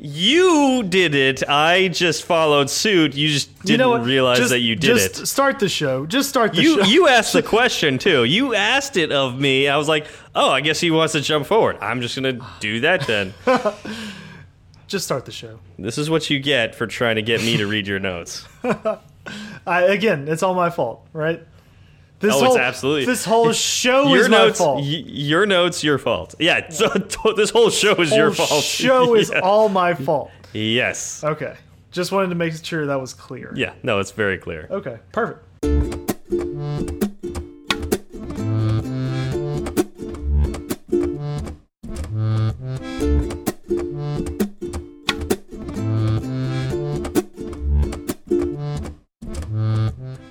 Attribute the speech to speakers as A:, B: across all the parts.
A: You did it. I just followed suit. You just didn't
B: you know
A: realize
B: Just-
A: that you did
B: just
A: it.
B: Start the show. Just start the
A: You
B: show.
A: you asked the question too. You asked it of me. I was like, oh, I guess he wants to jump forward. I'm just gonna do that then.
B: just start the show.
A: this is what you get for trying to get me to read your notes.
B: I, again, it's all my fault, right? This
A: Oh, it's
B: whole,
A: absolutely-
B: This whole show
A: your
B: is my
A: notes,
B: fault.
A: y- your notes, your fault. Yeah, so, this whole show is your fault.
B: show is all my fault.
A: yes.
B: Okay. Just wanted to make sure that was clear.
A: Yeah, no, it's very clear.
B: Okay. Perfect.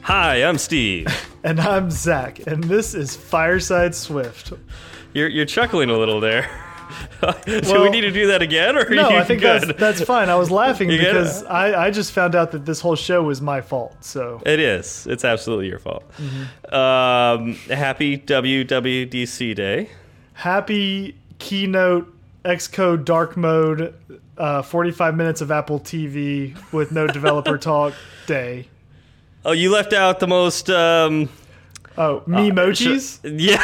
A: Hi, I'm Steve.
B: And I'm Zach, and this is Fireside Swift.
A: You're you're chuckling a little there. do we need to do that again, or
B: No, I think
A: good?
B: that's that's fine. I was laughing
A: You
B: because I, I just found out that this whole show was my fault. So
A: It is. It's absolutely your fault.
B: Mm-hmm.
A: Um, happy WWDC Day.
B: happy keynote Xcode dark mode, uh, 45 minutes of Apple TV with no developer talk day.
A: Oh, you left out the most. Um,
B: Oh, memojis.
A: yeah.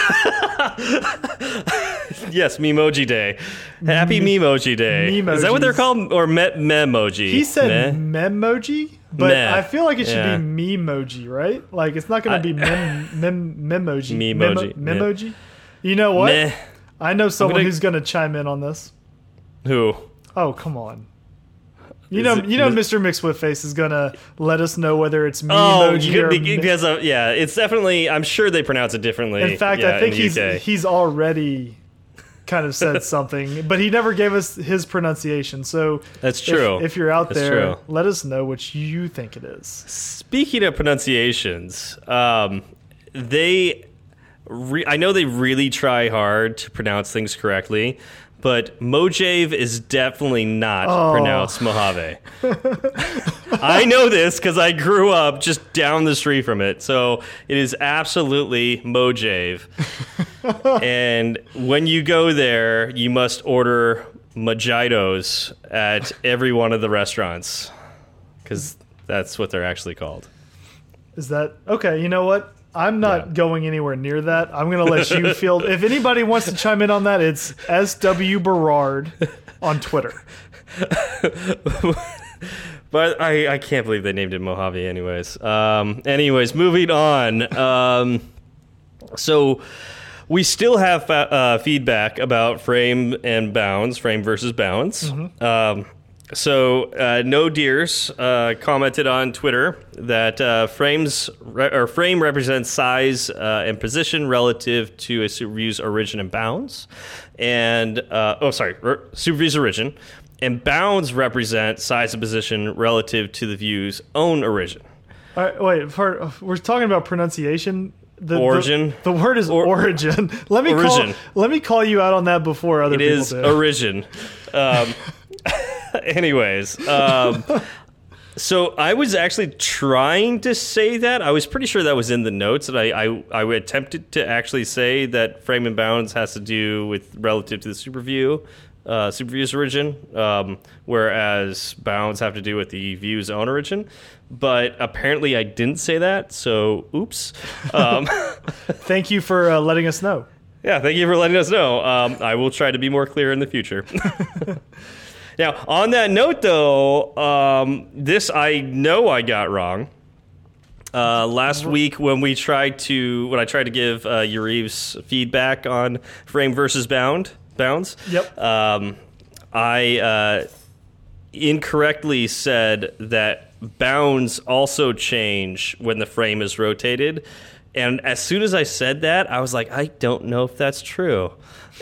A: yes, Memoji Day. Happy Memoji Day. Memojis. Is that what they're called? Or me Memoji?
B: He said
A: Meh?
B: memoji, but
A: Meh.
B: I feel like it should
A: Yeah.
B: be memoji, right? Like it's not going to be mem, mem memoji.
A: Memoji,
B: Memo, memoji. You know what?
A: Meh.
B: I know someone
A: gonna-
B: who's going to chime in on this.
A: Who?
B: Oh, come on. You know,
A: it-
B: you know, Mr. McSwiftface is gonna let us know whether it's
A: Oh,
B: memoji
A: you
B: or. me-
A: because of, yeah, it's definitely. I'm sure they pronounce it differently.
B: In fact,
A: yeah,
B: I think he's
A: UK.
B: he's already kind of said something, but he never gave us his pronunciation. So
A: That's
B: if-
A: true.
B: If, you're out
A: That's
B: there,
A: true.
B: let us know which you think it is.
A: Speaking of pronunciations, um, they, re I know they really try hard to pronounce things correctly, but Mojave is definitely not
B: Oh.
A: pronounced Mojave. I know this because I grew up just down the street from it, so it is absolutely Mojave. and when you go there, you must order mojitos at every one of the restaurants because that's what they're actually called.
B: Is that okay? You know what? I'm not
A: Yeah.
B: going anywhere near that. I'm going to let you field. If anybody wants to chime in on that, it's SW Berard on Twitter.
A: But I, I can't believe they named it Mojave, anyways. Um, anyways, moving on. Um, so we still have uh, feedback about frame and bounds, frame versus bounds. Um, so uh, no deers uh, commented on Twitter that uh, frames re- or frame represents size uh, and position relative to a superview's origin and bounds, and uh, oh sorry, r- superview's origin, and bounds represent size and position relative to the view's own origin.
B: All right, wait. For, we're talking about pronunciation. The, the-
A: Origin.
B: The, word is
A: Or-
B: origin. Let me call. Let me call you out on that before other
A: It
B: people
A: is
B: do.
A: origin. Um, anyways, um, so I was actually trying to say that. I was pretty sure that was in the notes that I, I, I attempted to actually say that frame and bounds has to do with relative to the superview, uh, superview's origin, um, whereas bounds have to do with the view's own origin. But apparently I didn't say that, so oops. Um,
B: Thank you for uh, letting us know.
A: Yeah, thank you for letting us know. Um, I will try to be more clear in the future. now, on that note, though, um, this I know I got wrong. Uh, last week, when we tried to, when I tried to give uh, feedback on frame versus bound bounds,
B: Yep.
A: um, I uh, incorrectly said that bounds also change when the frame is rotated. And as soon as I said that, I was like, I don't know if that's true.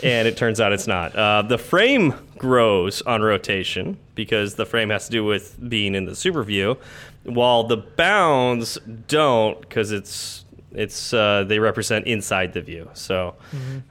A: And it turns out it's not. Uh, the frame grows on rotation because the frame has to do with being in the super view, while the bounds don't because it's it's uh, they represent inside the view. So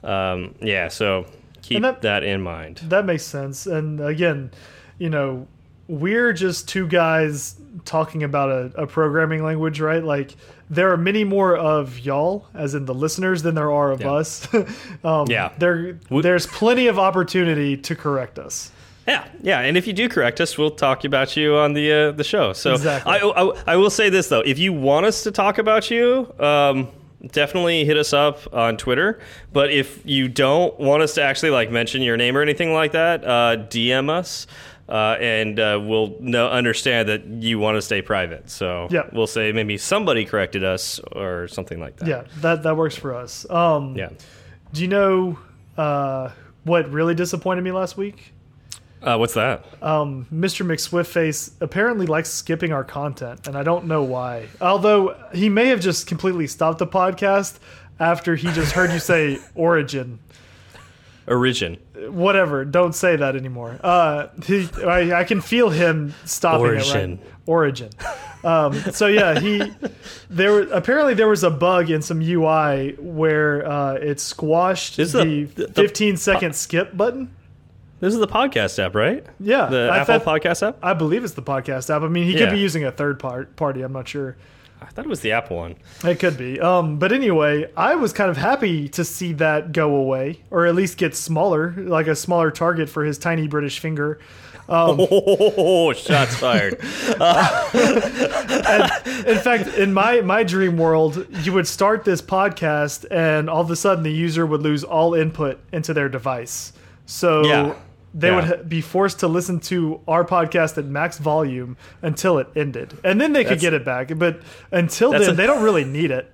A: um, yeah, so keep
B: that-
A: that in mind.
B: That makes sense. And again, you know, we're just two guys talking about a, a programming language, right? Like there are many more of y'all, as in the listeners, than there are of
A: Yeah.
B: us. um,
A: Yeah.
B: There, there's plenty of opportunity to correct us.
A: Yeah, yeah, and if you do correct us, we'll talk about you on the uh, the show. So
B: Exactly.
A: I, I, I will say this though: if you want us to talk about you, um, definitely hit us up on Twitter. But if you don't want us to actually like mention your name or anything like that, uh, DM us. Uh, and uh, we'll know, understand that you want to stay private. So
B: Yeah.
A: we'll say maybe somebody corrected us or something like that.
B: Yeah, that that works for us. Um,
A: Yeah.
B: Do you know uh, what really disappointed me last week?
A: Uh, what's that?
B: Um, Mr. McSwiftface apparently likes skipping our content, and I don't know why. Although he may have just completely stopped the podcast after he just heard you say origin.
A: Origin.
B: Whatever, don't say that anymore. Uh, he, I, I can feel him stopping
A: Origin.
B: it. Right? Origin. Um, so yeah, he there apparently there was a bug in some UI where uh, it squashed the,
A: the- the-
B: 15 second skip button.
A: This is the podcast app, right?
B: Yeah,
A: The
B: I
A: Apple
B: thought-
A: podcast app?
B: I believe it's the podcast app. I mean, he
A: Yeah.
B: could be using a third part party. I'm not sure.
A: I thought it was the Apple one.
B: It could be. Um, but anyway, I was kind of happy to see that go away, or at least get smaller, like a smaller target for his tiny British finger.
A: Oh, shots fired.
B: In fact, in my my dream world, you would start this podcast, and all of a sudden, the user would lose all input into their device. So
A: Yeah.
B: They
A: Yeah.
B: would be forced to listen to our podcast at max volume until it ended, and then they could
A: That's-
B: get it back. But until then,
A: a-
B: they don't really need it.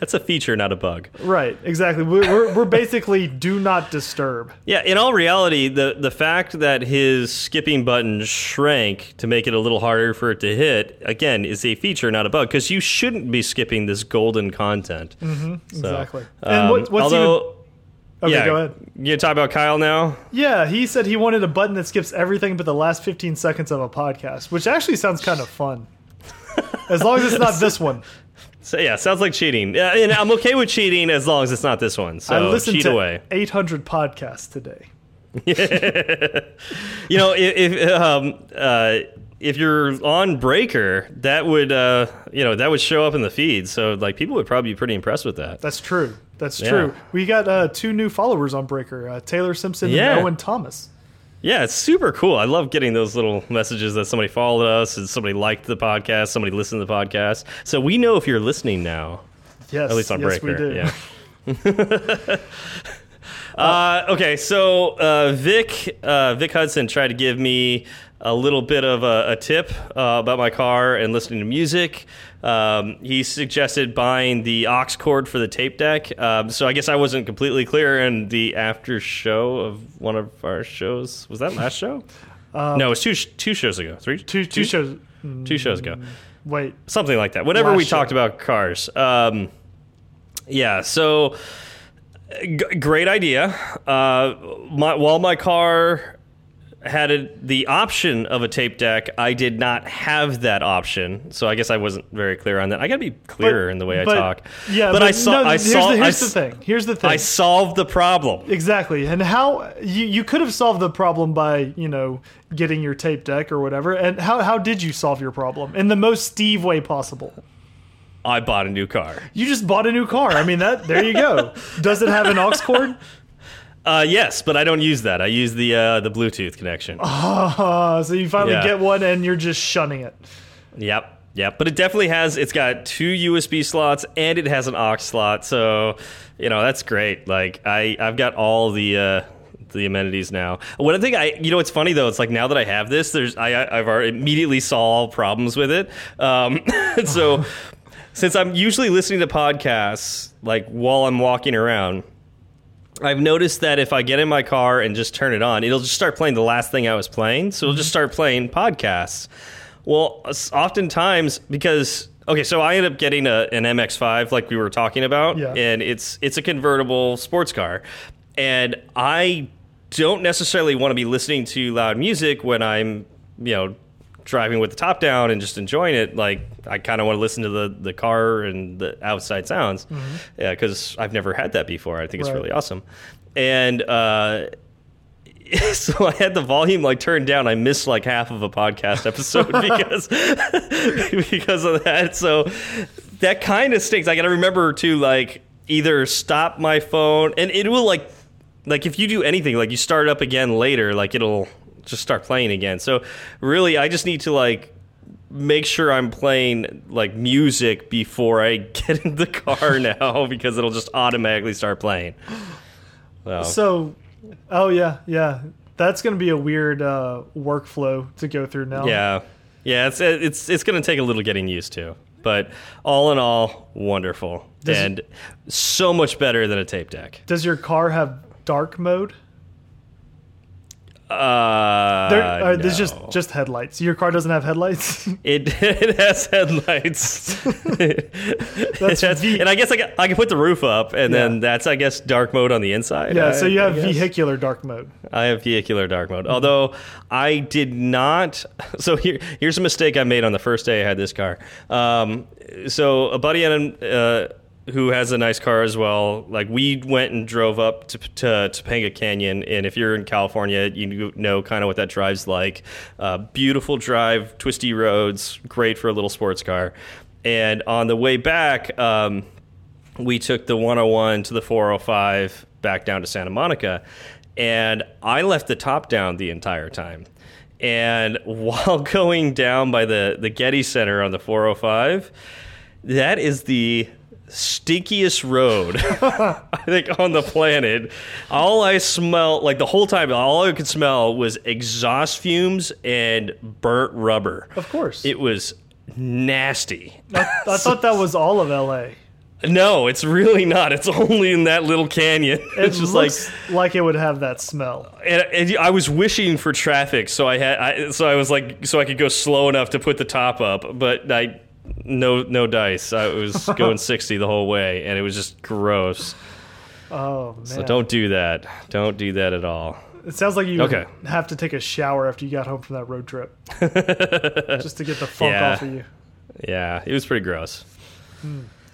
A: That's a feature, not a bug.
B: Right? Exactly. We're we're, we're basically do not disturb.
A: Yeah, in all reality, the the fact that his skipping button shrank to make it a little harder for it to hit again is a feature, not a bug, because you shouldn't be skipping this golden content. Mm-hmm,
B: exactly. And what- what's
A: although,
B: Okay,
A: yeah,
B: go ahead.
A: You talk about Kyle now.
B: Yeah, he said he wanted a button that skips everything but the last 15 seconds of a podcast, which actually sounds kind of fun. As long as it's not this one.
A: So yeah, sounds like cheating. Yeah, and I'm okay with cheating as long as it's not this one. So
B: I listened
A: cheat
B: to
A: away.
B: 800 podcasts today.
A: You know, if, if um uh if you're on Breaker, that would uh you know that would show up in the feed. So like people would probably be pretty impressed with that.
B: That's true. That's
A: Yeah.
B: true. We got uh, two new followers on Breaker uh, Taylor Simpson
A: Yeah.
B: and Owen Thomas.
A: Yeah, it's super cool. I love getting those little messages that somebody followed us and somebody liked the podcast, somebody listened to the podcast. So we know if you're listening now,
B: Yes.
A: at least on
B: yes,
A: Breaker.
B: we do.
A: Yeah. uh, okay, so uh, Vic uh, Vic Hudson tried to give me a little bit of a, a tip uh, about my car and listening to music. Um, he suggested buying the aux cord for the tape deck. Um, so I guess I wasn't completely clear in the after show of one of our shows. Was that last show? no, it was two two shows ago. Three,
B: Um, Two, two shows.
A: two shows ago
B: Wait.
A: something like that. Whenever we
B: show.
A: talked about cars, um, yeah. So g- great idea. Uh, my, while my car had a, the option of a tape deck, I did not have that option. So I guess I wasn't very clear on that. I got to be clearer in the way
B: but-
A: I talk.
B: Yeah,
A: but, I saw.
B: no,
A: I
B: here's
A: saw.
B: the,
A: I,
B: here's the thing. Here's the thing.
A: I solved the problem.
B: Exactly. And how you you could have solved the problem by, you know, getting your tape deck or whatever. And how how did you solve your problem in the most Steve way possible?
A: I bought a new car.
B: You just bought a new car. I mean that there you go. Does it have an aux cord?
A: Uh, yes, but I don't use that. I use the uh, the Bluetooth connection.
B: Uh, so you finally
A: Yeah.
B: get one and you're just shunning it.
A: Yep. Yep. But it definitely has it's got two USB slots and it has an aux slot. So, you know, that's great. Like I I've got all the uh the amenities now. One thing I, you know, it's funny though. It's like now that I have this, there's I, I've already immediately solved problems with it. Um, so since I'm usually listening to podcasts like while I'm walking around, I've noticed that if I get in my car and just turn it on, it'll just start playing the last thing I was playing. So it'll just mm-hmm. start playing podcasts. Well, oftentimes because okay, so I end up getting a, an MX-5 like we were talking about,
B: Yeah.
A: and it's it's a convertible sports car, and I don't necessarily want to be listening to loud music when I'm you know driving with the top down and just enjoying it. Like I kind of want to listen to the the car and the outside sounds, yeah, because I've never had that before. I think it's
B: Right.
A: really awesome, and. uh so I had the volume like turned down. I missed like half of a podcast episode because because of that. So that kind of stinks. I got to remember to like either stop my phone and it will like like if you do anything like you start up again later, like it'll just start playing again. So really, I just need to like make sure I'm playing like music before I get in the car now because it'll just automatically start playing. So,
B: So, oh yeah, yeah, that's going to be a weird uh, workflow to go through now.
A: yeah, yeah, it's it's it's going to take a little getting used to, but all in all, wonderful
B: Does
A: and so much better than a tape deck.
B: Does your car have dark mode?
A: Uh,
B: There, uh, There's just
A: no.
B: just headlights. Your car doesn't have headlights.
A: It it has headlights.
B: That's
A: and I guess I, I can put the roof up, and then that's I guess dark mode on the inside.
B: yeah,
A: I-
B: so you have vehicular dark mode.
A: I have vehicular dark mode. Although I did not. So here, here's a mistake I made on the first day I had this car. Um, so a buddy and uh, who has a nice car as well. Like we went and drove up to, to Topanga Canyon, and if you're in California, you know kind of what that drive's like. Uh, beautiful drive, twisty roads, great for a little sports car. And on the way back. Um, we took the 101 to the 405 back down to Santa Monica, and I left the top down the entire time. And while going down by the, the Getty Center on the 405, that is the stinkiest road I think on the planet. All I smelled, like the whole time, all I could smell was exhaust fumes and burnt rubber.
B: Of course.
A: It was nasty.
B: I, I thought that was all of LA.
A: No, it's really not. It's only in that little canyon.
B: It
A: it's just like,
B: like, it would have that smell.
A: and, and I was wishing for traffic, so I had, I, so I was like, so I could go slow enough to put the top up, but I, no, no dice. I was going sixty the whole way, and it was just gross.
B: Oh man!
A: So don't do that. Don't do that at all.
B: It sounds like you
A: Okay.
B: have to take a shower after you got home from that road trip, just to get the funk
A: Yeah.
B: off of you.
A: Yeah, it was pretty gross.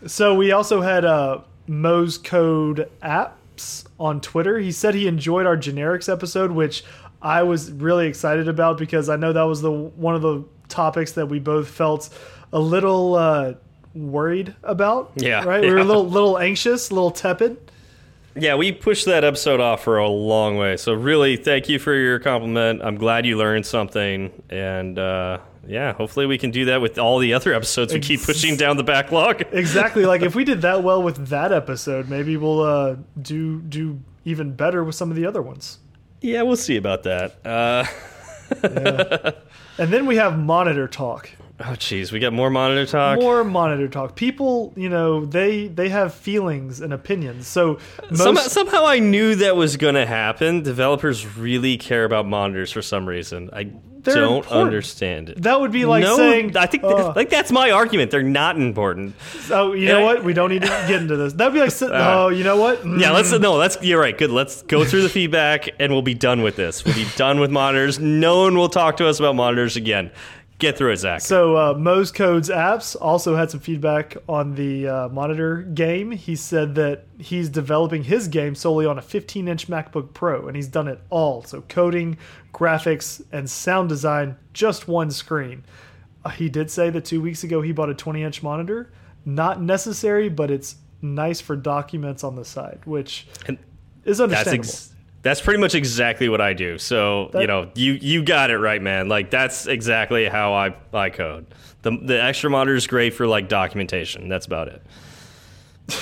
B: So we also had uh, Mo's Code apps on Twitter. He said he enjoyed our generics episode, which I was really excited about because I know that was the one of the topics that we both felt a little uh, worried about.
A: Yeah,
B: right. We were a little little anxious, a little tepid.
A: Yeah, we pushed that episode off for a long way. So really, thank you for your compliment. I'm glad you learned something, and uh, yeah, hopefully we can do that with all the other episodes we keep pushing down the backlog.
B: Exactly. like if we did that well with that episode, maybe we'll uh, do do even better with some of the other ones.
A: yeah, we'll see about that. Uh, yeah.
B: And then we have monitor talk.
A: Oh, jeez, we got more monitor talk.
B: More monitor talk. People, you know, they they have feelings and opinions. So
A: Some, somehow I knew that was going to happen. Developers really care about monitors for some reason. I don't
B: important.
A: understand it.
B: that would be like
A: no,
B: saying,
A: I think
B: uh,
A: like that's my argument. They're not important.
B: "Oh, you know
A: Yeah.
B: what? We don't need to get into this." That'd be like, saying, "Oh, you know what? Mm,
A: Yeah, let's no. Let's you're right. Good. Let's go through the feedback, and we'll be done with this. We'll be done with monitors. No one will talk to us about monitors again. Get through it, Zach.
B: So uh, Mo's Codes apps also had some feedback on the uh, monitor game. He said that he's developing his game solely on a 15-inch MacBook Pro, and he's done it all. So coding, graphics, and sound design, just one screen. Uh, he did say that two weeks ago he bought a 20-inch monitor. Not necessary, but it's nice for documents on the side, which
A: And
B: is understandable.
A: That's pretty much exactly what I do. So
B: That-
A: you know, you you got it right, man. Like that's exactly how I I code. The the extra monitor is great for like documentation. That's about it.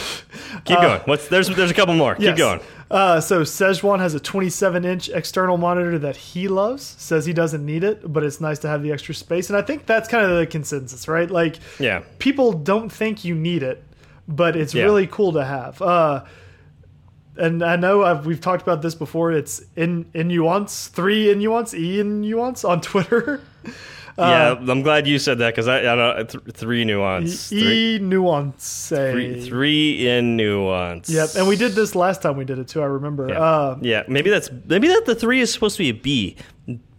A: Keep going. What's there's there's a couple more. Keep
B: Uh,
A: going.
B: Uh, so Szechuan has a 27 inch external monitor that he loves. Says he doesn't need it, but it's nice to have the extra space. And I think that's kind of the consensus, right? Like,
A: Yeah.
B: people don't think you need it, but it's
A: Yeah.
B: really cool to have. Uh, and I know I've, we've talked about this before. It's in in nuance, three in nuance, e in nuance on Twitter.
A: yeah, I'm glad you said that because I, I don't th- three nuance. Three,
B: E nuance.
A: three, three in nuance.
B: Yep, and we did this last time we did it too. I remember.
A: Yeah.
B: Uh,
A: yeah, maybe that's maybe that the three is supposed to be a B.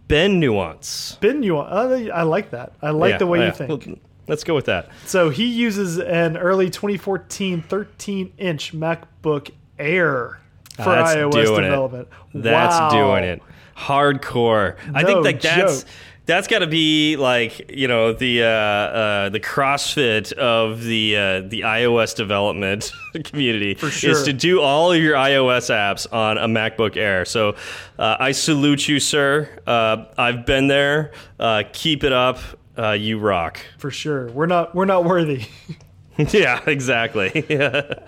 A: Ben nuance.
B: Ben nuance. Uh, I like that. I like
A: Yeah,
B: the way
A: oh,
B: you think.
A: Well, let's go with that.
B: So he uses an early 2014 13 inch MacBook Air for iOS
A: doing it.
B: development.
A: That's
B: Wow.
A: doing it. Hardcore. I think like that's
B: joke.
A: That's got to be like you know the uh, uh, the CrossFit of the uh, the iOS development community
B: sure.
A: is to do all of your iOS apps on a MacBook Air. So uh, I salute you, sir. Uh, I've been there. Uh, keep it up. Uh, you rock.
B: For sure. We're not we're not worthy.
A: yeah, exactly.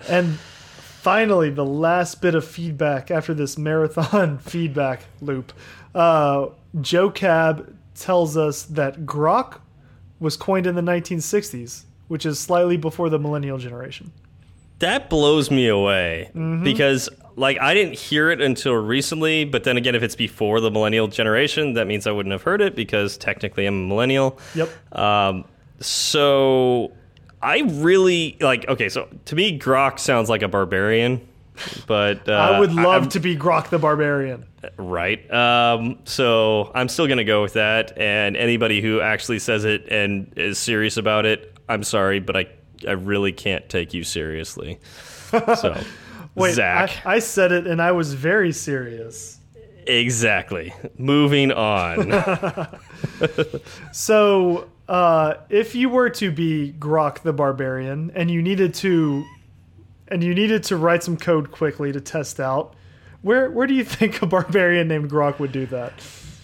B: and finally, the last bit of feedback after this marathon feedback loop. Uh, Joe Cab tells us that grok was coined in the 1960s, which is slightly before the millennial generation.
A: That blows me away
B: Mm-hmm.
A: because like I didn't hear it until recently, but then again if it's before the millennial generation, that means I wouldn't have heard it because technically I'm a millennial.
B: Yep.
A: Um so I really like okay, so to me Grok sounds like a barbarian, but uh,
B: I would love
A: I'm-
B: to be Grok the Barbarian.
A: Right. Um, so I'm still going to go with that. And anybody who actually says it and is serious about it, I'm sorry, but I, I really can't take you seriously. So,
B: Wait,
A: Zach.
B: I, I said it and I was very serious.
A: exactly. Moving on.
B: So, uh, if you were to be Grok the Barbarian and you needed to, and you needed to write some code quickly to test out, where where do you think a barbarian named Grok would do that?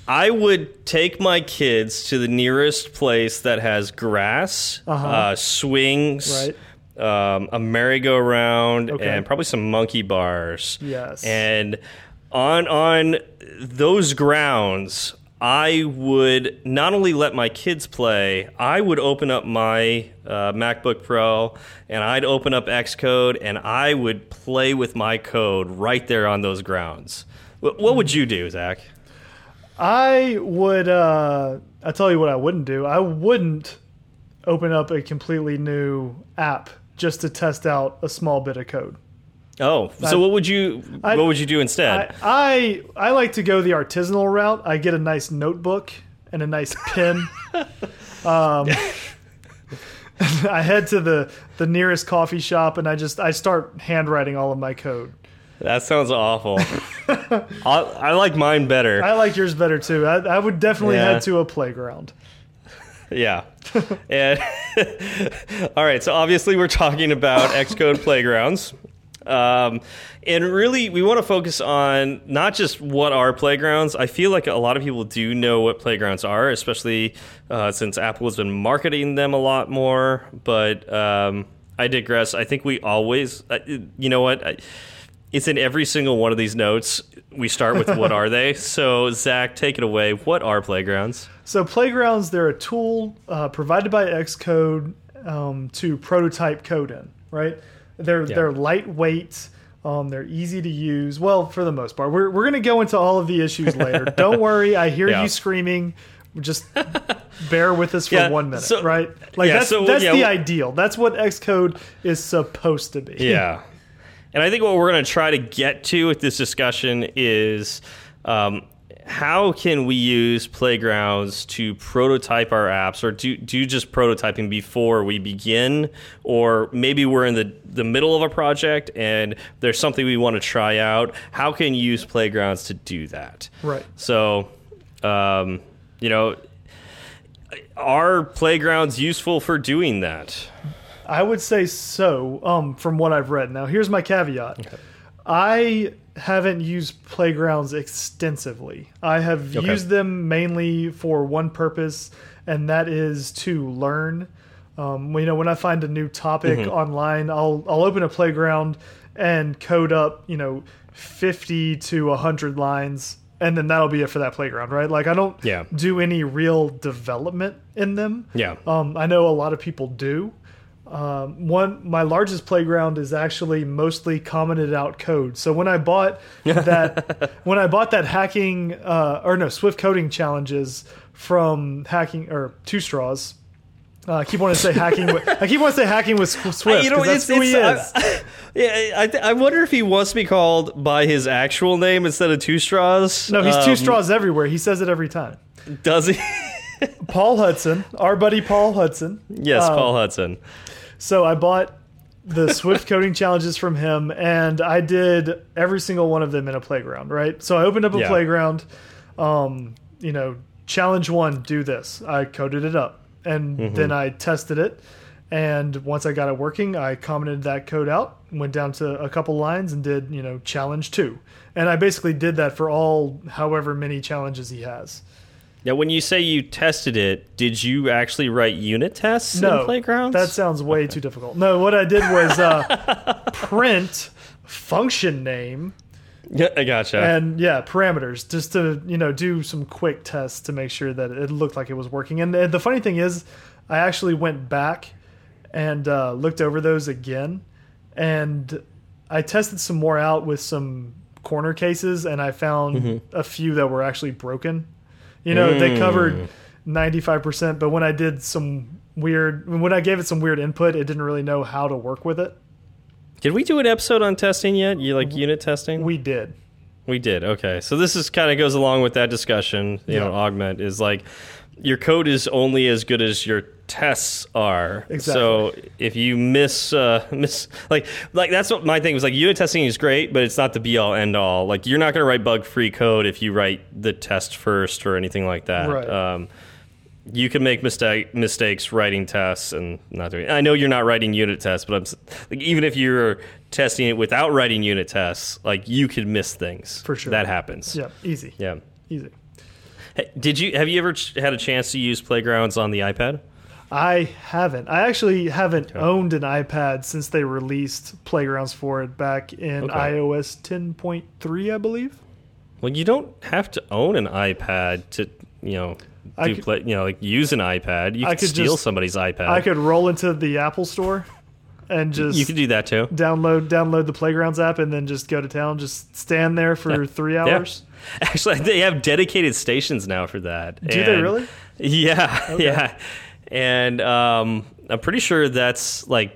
A: I would take my kids to the nearest place that has grass,
B: Uh-huh.
A: uh, swings,
B: Right.
A: um, a merry-go-round,
B: Okay.
A: and probably some monkey bars.
B: Yes.
A: And on on those grounds, I would not only let my kids play, I would open up my uh, MacBook Pro and I'd open up Xcode and I would play with my code right there on those grounds. What, would you do, Zach?
B: I would. Uh, I tell you what, I wouldn't do. I wouldn't open up a completely new app just to test out a small bit of code.
A: Oh, so what would you
B: I-
A: what would you do instead?
B: I, I I like to go the artisanal route. I get a nice notebook and a nice pen. um, I head to the the nearest coffee shop and I just I start handwriting all of my code.
A: that sounds awful. I, I like mine better.
B: I like yours better too. I, I would definitely
A: Yeah.
B: head to a playground.
A: Yeah. and all right, so obviously we're talking about Xcode playgrounds. Um, and really, we want to focus on not just what are playgrounds. I feel like a lot of people do know what playgrounds are, especially uh, since Apple has been marketing them a lot more. But um, I digress. I think we always, uh, you know what? I, it's in every single one of these notes. We start with what are they? So, Zach, take it away. What are playgrounds?
B: So playgrounds, they're a tool uh, provided by Xcode um, to prototype code in. Right? They're they're lightweight. Um, they're easy to use. Well, for the most part, we're we're gonna go into all of the issues later. Don't worry. I hear
A: Yeah.
B: you screaming. Just bear with us for
A: Yeah,
B: one minute,
A: so-
B: right? Like
A: yeah,
B: that's
A: so,
B: that's
A: yeah,
B: the ideal. That's what Xcode is supposed to be.
A: Yeah. And I think what we're going to try to get to with this discussion is um, how can we use playgrounds to prototype our apps or do, do just prototyping before we begin? Or maybe we're in the, the middle of a project and there's something we want to try out. How can you use playgrounds to do that?
B: Right.
A: So, um, you know, are playgrounds useful for doing that?
B: I would say so, um, from what I've read. Now, here's my caveat. I haven't used playgrounds extensively. I have
A: Okay.
B: used them mainly for one purpose, and that is to learn. Um, you know, when I find a new topic
A: Mm-hmm.
B: online, I'll I'll open a playground and code up, you know, fifty to hundred lines, and then that'll be it for that playground, right? Like I don't
A: Yeah.
B: do any real development in them.
A: Yeah.
B: Um, I know a lot of people do. Um, one, my largest playground is actually mostly commented out code. So when I bought that, when I bought that hacking uh, or no Swift coding challenges from hacking or two straws. Uh, I keep wanting to say hacking. With, I keep wanting to say hacking with Sw- Swift.
A: you know,
B: that's
A: it's,
B: who he is.
A: I, yeah, I, I wonder if he wants to be called by his actual name instead of Two Straws.
B: no, he's two
A: Um,
B: straws everywhere. He says it every time.
A: Does he?
B: Paul Hudson, our buddy Paul Hudson.
A: yes,
B: Um,
A: Paul Hudson.
B: So I bought the Swift coding challenges from him, and I did every single one of them in a playground. Right. So I opened up a
A: Yeah.
B: playground, um, you know, challenge one, do this. I coded it up, and
A: Mm-hmm.
B: then I tested it. And once I got it working, I commented that code out, went down to a couple lines, and did you know challenge two. And I basically did that for all however many challenges he has.
A: Now, when you say you tested it, did you actually write unit tests
B: No,
A: in Playgrounds?
B: that sounds way too difficult. No, what I did was uh, print function name
A: yeah, I gotcha.
B: and yeah parameters just to you know do some quick tests to make sure that it looked like it was working and the, the funny thing is i actually went back and uh, looked over those again and i tested some more out with some corner cases and i found
A: Mm-hmm.
B: a few that were actually broken you know they covered
A: Mm.
B: 95% but when i did some weird when i gave it some weird input it didn't really know how to work with it
A: Did we do an episode on testing yet? You like unit testing?
B: we did
A: We did. Okay. So this is kind of goes along with that discussion. You know, augment is like your code is only as good as your tests are.
B: Exactly.
A: So if you miss uh miss like like that's what my thing was like unit testing is great, but it's not the be all end all. Like you're not going to write bug free code if you write the test first or anything like that.
B: Right.
A: Um you can make mistake mistakes writing tests and not doing. I know you're not writing unit tests, but I'm like even if you're testing it without writing unit tests, like you could miss things.
B: For sure.
A: that happens.
B: yeah easy
A: Yeah.
B: easy
A: Hey, did you have you ever had a chance to use playgrounds on the iPad?
B: I haven't. I actually haven't owned an iPad since they released Playgrounds for it back in
A: Okay.
B: iOS 10.3, I believe.
A: Well, you don't have to own an iPad to you know do
B: could-
A: play. You know, like use an iPad. You
B: I
A: could
B: could
A: steal
B: just-
A: somebody's iPad.
B: I could roll into the Apple Store and just
A: you can do that too.
B: download download the Playgrounds app and then just go to town, just stand there for three
A: Yeah.
B: hours.
A: Actually, they have dedicated stations now for that.
B: Do they really?
A: Yeah, yeah. And um, I'm pretty sure that's like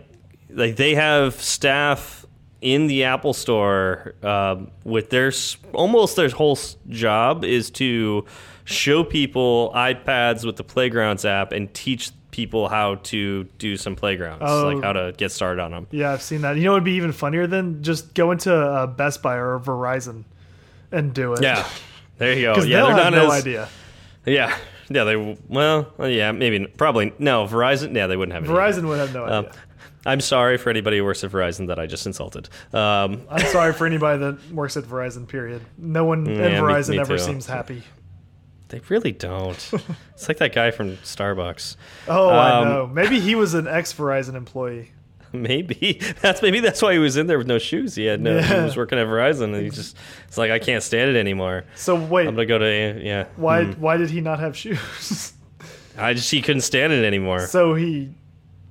A: like they have staff in the Apple Store um, with their almost their whole job is to show people iPads with the Playgrounds app and teach people how to do some playgrounds,
B: Oh.
A: like how to get started on them.
B: Yeah, I've seen that. You know it'd be even funnier than just go into uh, Best Buy or Verizon and do it.
A: Yeah, there you go. Yeah,
B: they'll
A: they're
B: have no
A: as,
B: idea.
A: Yeah, yeah. They well, yeah, maybe probably no Verizon. Yeah, they wouldn't have any.
B: Verizon would have no idea.
A: Um, I'm sorry for anybody who works at Verizon that I just insulted. Um,
B: I'm sorry for anybody that works at Verizon. Period. No one in
A: Yeah, me-
B: Verizon
A: me
B: ever
A: too.
B: seems happy.
A: They really don't. it's like that guy from Starbucks.
B: Oh, I
A: Um,
B: know. Maybe he was an ex Verizon employee.
A: Maybe that's maybe that's why he was in there with no shoes. He had no. He was working at Verizon, and he just it's like I can't stand it anymore.
B: So wait,
A: I'm gonna go to yeah.
B: why
A: Hmm.
B: why did he not have shoes?
A: I just he couldn't stand it anymore.
B: so he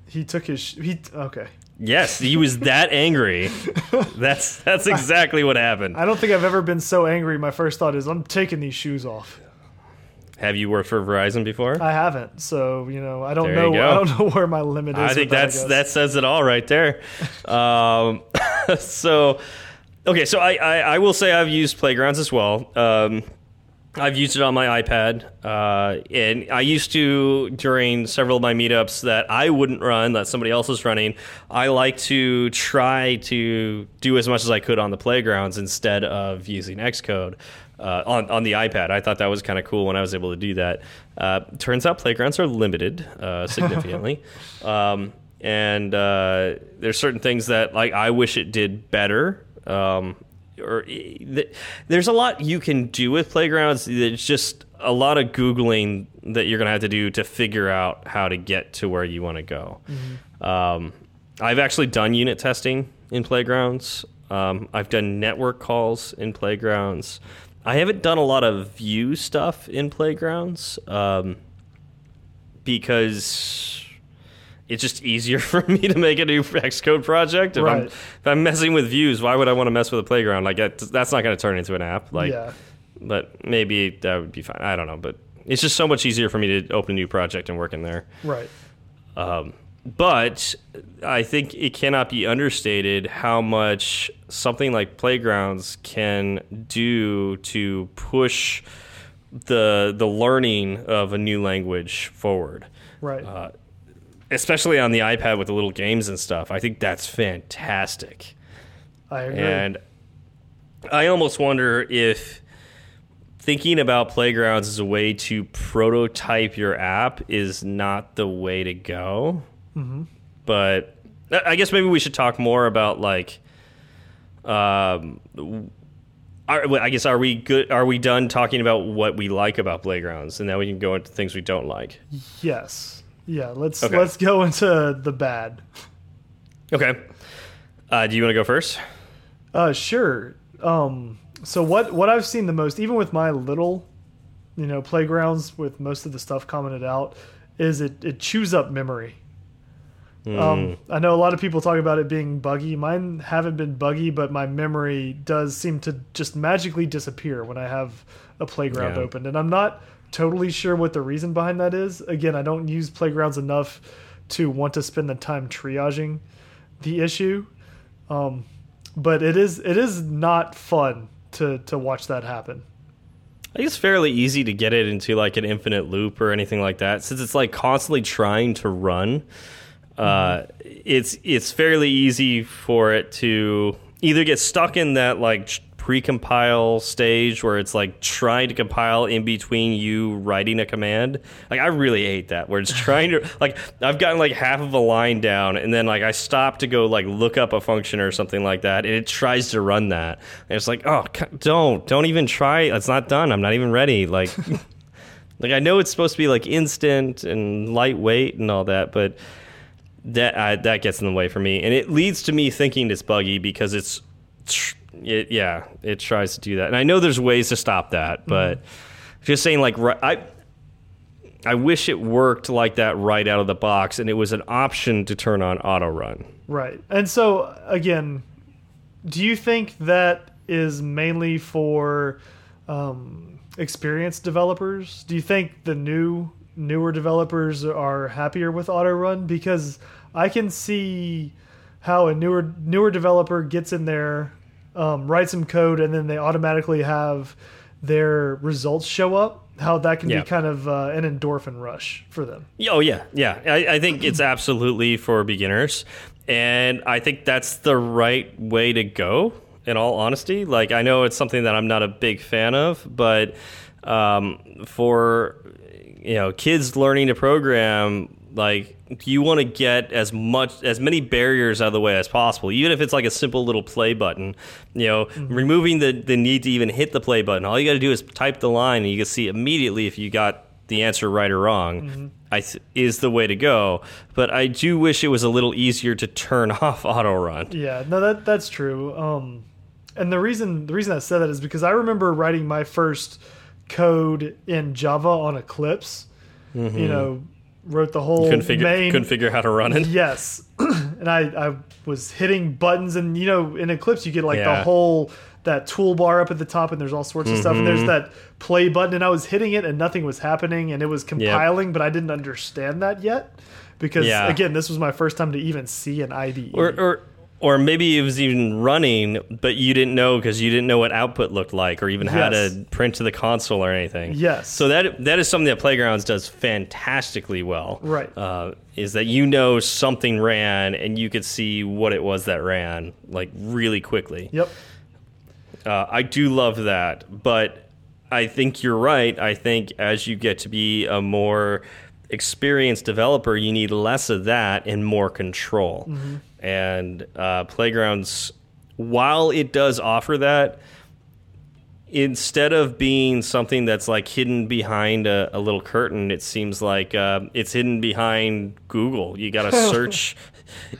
B: he took his he okay.
A: yes, he was that angry. That's that's exactly what happened.
B: I don't think I've ever been so angry. My first thought is I'm taking these shoes off.
A: Have you worked for Verizon before?
B: I haven't, so you know I don't
A: There
B: know. I don't know where my limit is.
A: I think
B: that,
A: that's
B: guess.
A: that says it all right there. um, so, okay, so I, I I will say I've used playgrounds as well. Um, I've used it on my iPad, uh, and I used to during several of my meetups that I wouldn't run that somebody else is running. I like to try to do as much as I could on the playgrounds instead of using Xcode. Uh, on on the iPad, I thought that was kind of cool when I was able to do that. Uh, turns out playgrounds are limited uh, significantly, um, and uh, there's certain things that like I wish it did better. Um, or th- there's a lot you can do with playgrounds. It's just a lot of googling that you're gonna have to do to figure out how to get to where you want to go. Um, I've actually done unit testing in playgrounds. Um, I've done network calls in playgrounds. I haven't done a lot of view stuff in playgrounds um, because it's just easier for me to make a new Xcode project. If, I'm, if I'm messing with views, why would I want to mess with a playground? Like that, that's not going to turn into an app. Like,
B: yeah.
A: but maybe that would be fine. I don't know, but it's just so much easier for me to open a new project and work in there.
B: Right.
A: Um, but I think it cannot be understated how much something like playgrounds can do to push the the learning of a new language forward,
B: Right.
A: Uh, especially on the iPad with the little games and stuff. I think that's fantastic.
B: I agree.
A: And I almost wonder if thinking about playgrounds as a way to prototype your app is not the way to go. But I I guess maybe we should talk more about like, um, are, I guess are we good? Are we done talking about what we like about playgrounds, and now we can go into things we don't like?
B: Yes. Yeah. Let's
A: Okay.
B: let's go into the bad.
A: Okay. Uh, do you want to go first?
B: Uh, sure. Um, so what what I've seen the most, even with my little, you know, playgrounds with most of the stuff commented out, is it it chews up memory. Um, I know a lot of people talk about it being buggy. Mine haven't been buggy, but my memory does seem to just magically disappear when I have a playground
A: Yeah.
B: open, and I'm not totally sure what the reason behind that is. Again, I don't use playgrounds enough to want to spend the time triaging the issue Um, but it is it is not fun to to watch that happen.
A: I think it's fairly easy to get it into like an infinite loop or anything like that, since it's like constantly trying to run. Uh, it's it's fairly easy for it to either get stuck in that like pre-compile stage where it's like trying to compile in between you writing a command. Like I really hate that where it's trying to like I've gotten like half of a line down and then like I stop to go like look up a function or something like that and it tries to run that. And it's like, "Oh, don't don't even try. It's not done. I'm not even ready." Like like I know it's supposed to be like instant and lightweight and all that, but that uh, that gets in the way for me, and it leads to me thinking it's buggy because it's, it, yeah, it tries to do that, and I know there's ways to stop that, but just saying like I. I wish it worked like that right out of the box, and it was an option to turn on auto run.
B: Right. And so again, do you think that is mainly for um, experienced developers? Do you think the new newer developers are happier with auto run because I can see how a newer newer developer gets in there, um, writes some code, and then they automatically have their results show up. How that can
A: Yeah.
B: be kind of uh, an endorphin rush for them.
A: Oh yeah, yeah. I, I think it's absolutely for beginners, and I think that's the right way to go. In all honesty, like I know it's something that I'm not a big fan of, but um, for you know kids learning to program, like you want to get as much as many barriers out of the way as possible, even if it's like a simple little play button. You know, removing the the need to even hit the play button. All you got to do is type the line, and you can see immediately if you got the answer right or wrong. I th- is the way to go. But I do wish it was a little easier to turn off auto run.
B: Yeah, no, that that's true. Um, and the reason the reason I said that is because I remember writing my first code in Java on Eclipse. You know, wrote the whole
A: Couldn't figure
B: main.
A: couldn't figure how to run it.
B: yes, and I I was hitting buttons, and you know, in Eclipse you get like the whole that toolbar up at the top, and there's all sorts of stuff, and
A: Mm-hmm.
B: there's that play button, and I was hitting it, and nothing was happening, and it was compiling, but I didn't understand that yet. Because
A: Yeah.
B: again, this was my first time to even see an IDE.
A: Or, or or maybe it was even running, but you didn't know because you didn't know what output looked like, or even how
B: Yes.
A: to print to the console or anything.
B: Yes.
A: So that that is something that Playgrounds does fantastically well.
B: Right.
A: Uh, is that you know something ran and you could see what it was that ran like really quickly.
B: Yep.
A: Uh, I do love that, but I think you're right. I think as you get to be a more experienced developer, you need less of that and more control. And uh, Playgrounds, while it does offer that, instead of being something that's like hidden behind a, a little curtain, it seems like uh, it's hidden behind Google. You got to search.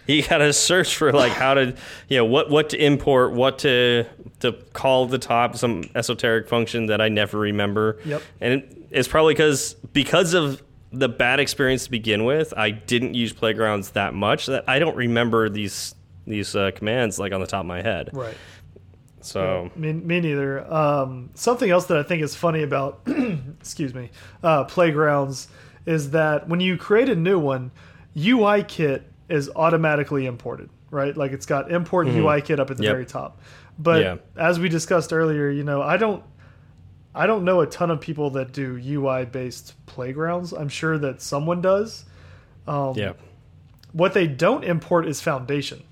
A: you got to search for like how to, you know, what what to import, what to to call the top some esoteric function that I never remember.
B: Yep.
A: And it, it's probably because because of the bad experience to begin with, I didn't use playgrounds that much that I don't remember these these uh, commands like on the top of my head.
B: Right.
A: So
B: Me, me neither. Um, something else that I think is funny about, excuse me, uh, playgrounds is that when you create a new one, UI kit is automatically imported, right? Like it's got import UI kit up at the.
A: Yep.
B: very top. But
A: Yeah.
B: as we discussed earlier, you know, I don't, I don't know a ton of people that do UI based playgrounds. I'm sure that someone does. Um,
A: yeah.
B: What they don't import is Foundation.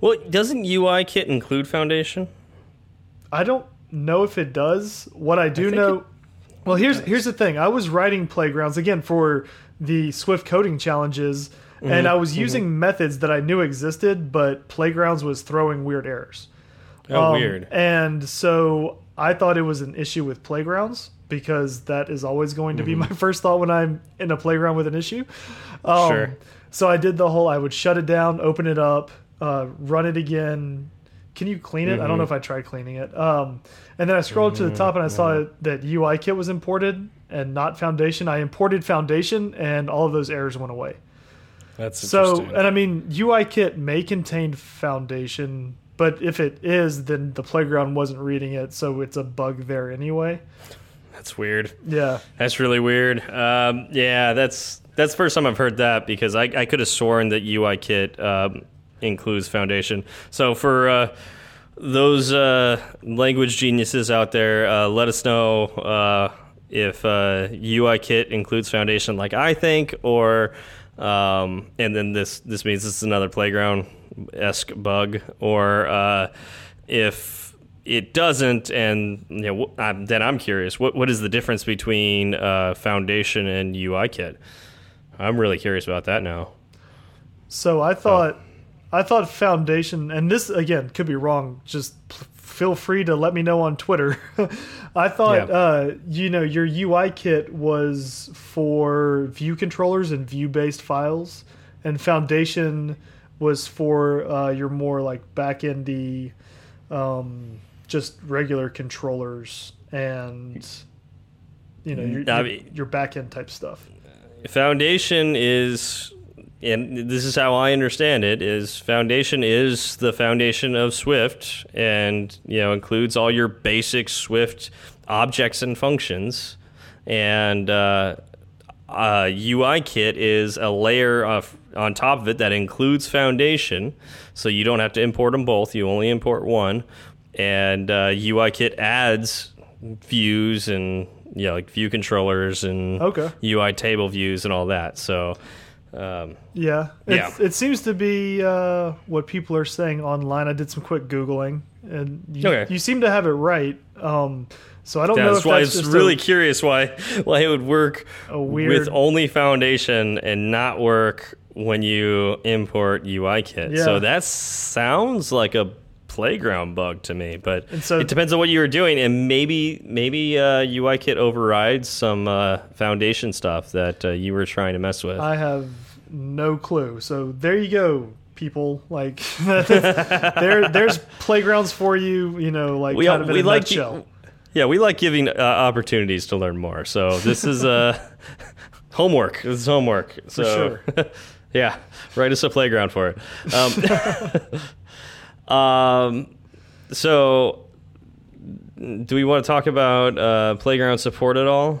A: Well, doesn't UI kit include Foundation?
B: I don't know if it does. What I do
A: think
B: know,
A: it
B: well, here's here's the thing. I was writing playgrounds again for the Swift coding challenges,
A: Mm-hmm.
B: and I was using methods that I knew existed, but playgrounds was throwing weird errors.
A: Oh,
B: Um,
A: weird.
B: And so I thought it was an issue with playgrounds because that is always going to be my first thought when I'm in a playground with an issue. Um,
A: Mm-hmm. Sure.
B: So I did the whole. I would shut it down, open it up, uh, run it again. Can you clean it? I
A: Mm-hmm.
B: don't know if I tried cleaning it. Um, and then I scrolled to the top and I saw that UI kit was imported and not Foundation. I imported Foundation and all of those errors went away.
A: That's
B: So, and I mean, UI kit may contain Foundation, but if it is, then the playground wasn't reading it, so it's a bug there anyway.
A: that's weird.
B: Yeah.
A: That's really weird. Um, yeah, that's that's the first time I've heard that because I, I could have sworn that UIKit um, includes Foundation. So for uh, those uh, language geniuses out there, uh, let us know uh, if uh, UIKit includes Foundation, like I think, or um, and then this this means this is another playground esque bug, or uh, if it doesn't, and you know, I'm, then I'm curious. What what is the difference between uh, Foundation and UIKit? I'm really curious about that now.
B: So I thought, I thought Foundation, and this again could be wrong. Just feel free to let me know on Twitter. I thought,
A: Yeah.
B: uh, you know, your UI kit was for view controllers and view based files, and Foundation was for uh, your more like back endy, um, just regular controllers and you know your,
A: I mean-
B: your back end type stuff.
A: Foundation is, and this is how I understand it: is Foundation is the foundation of Swift, and you know includes all your basic Swift objects and functions, and uh, uh, UI kit is a layer of on top of it that includes Foundation, so you don't have to import them both; you only import one, and uh, UI kit adds views and yeah, like view controllers and
B: Okay.
A: UI table views and all that. So, um,
B: Yeah,
A: Yeah.
B: It seems to be uh, what people are saying online. I did some quick googling, and you,
A: Okay.
B: you seem to have it right. Um, so I don't know
A: that's
B: if
A: why I
B: that's
A: was really
B: a,
A: curious why why it would work
B: weird-
A: with only Foundation and not work when you import UI kit.
B: Yeah.
A: So that sounds like a playground bug to me, but
B: so-
A: it depends on what you were doing, and maybe maybe uh, UI kit overrides some uh, Foundation stuff that uh, you were trying to mess with.
B: I have no clue. So there you go, people. Like there, there's playgrounds for you. You know, like
A: we
B: kind of in a
A: like
B: nutshell.
A: yeah we like giving uh, opportunities to learn more so this is uh homework this is homework so yeah write us a playground for it um, um so do we want to talk about uh, playground support at all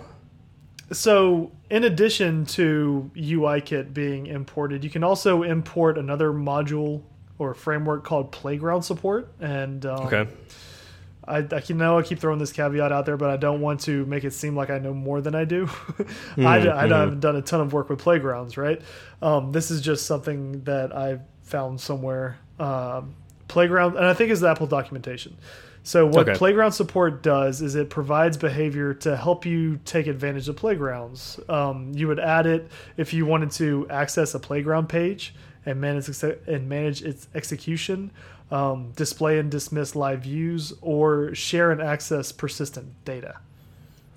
B: So, in addition to UIKit being imported, you can also import another module or framework called Playground Support. And um,
A: okay
B: I, I can know I keep throwing this caveat out there, but I don't want to make it seem like I know more than I do. I, I haven't done a ton of work with playgrounds, right? Um, this is just something that I found somewhere. Um, playground, and I think is the Apple documentation. So what
A: Okay.
B: playground support does is it provides behavior to help you take advantage of playgrounds. Um, you would add it if you wanted to access a playground page and manage and manage its execution, um, display and dismiss live views, or share and access persistent data.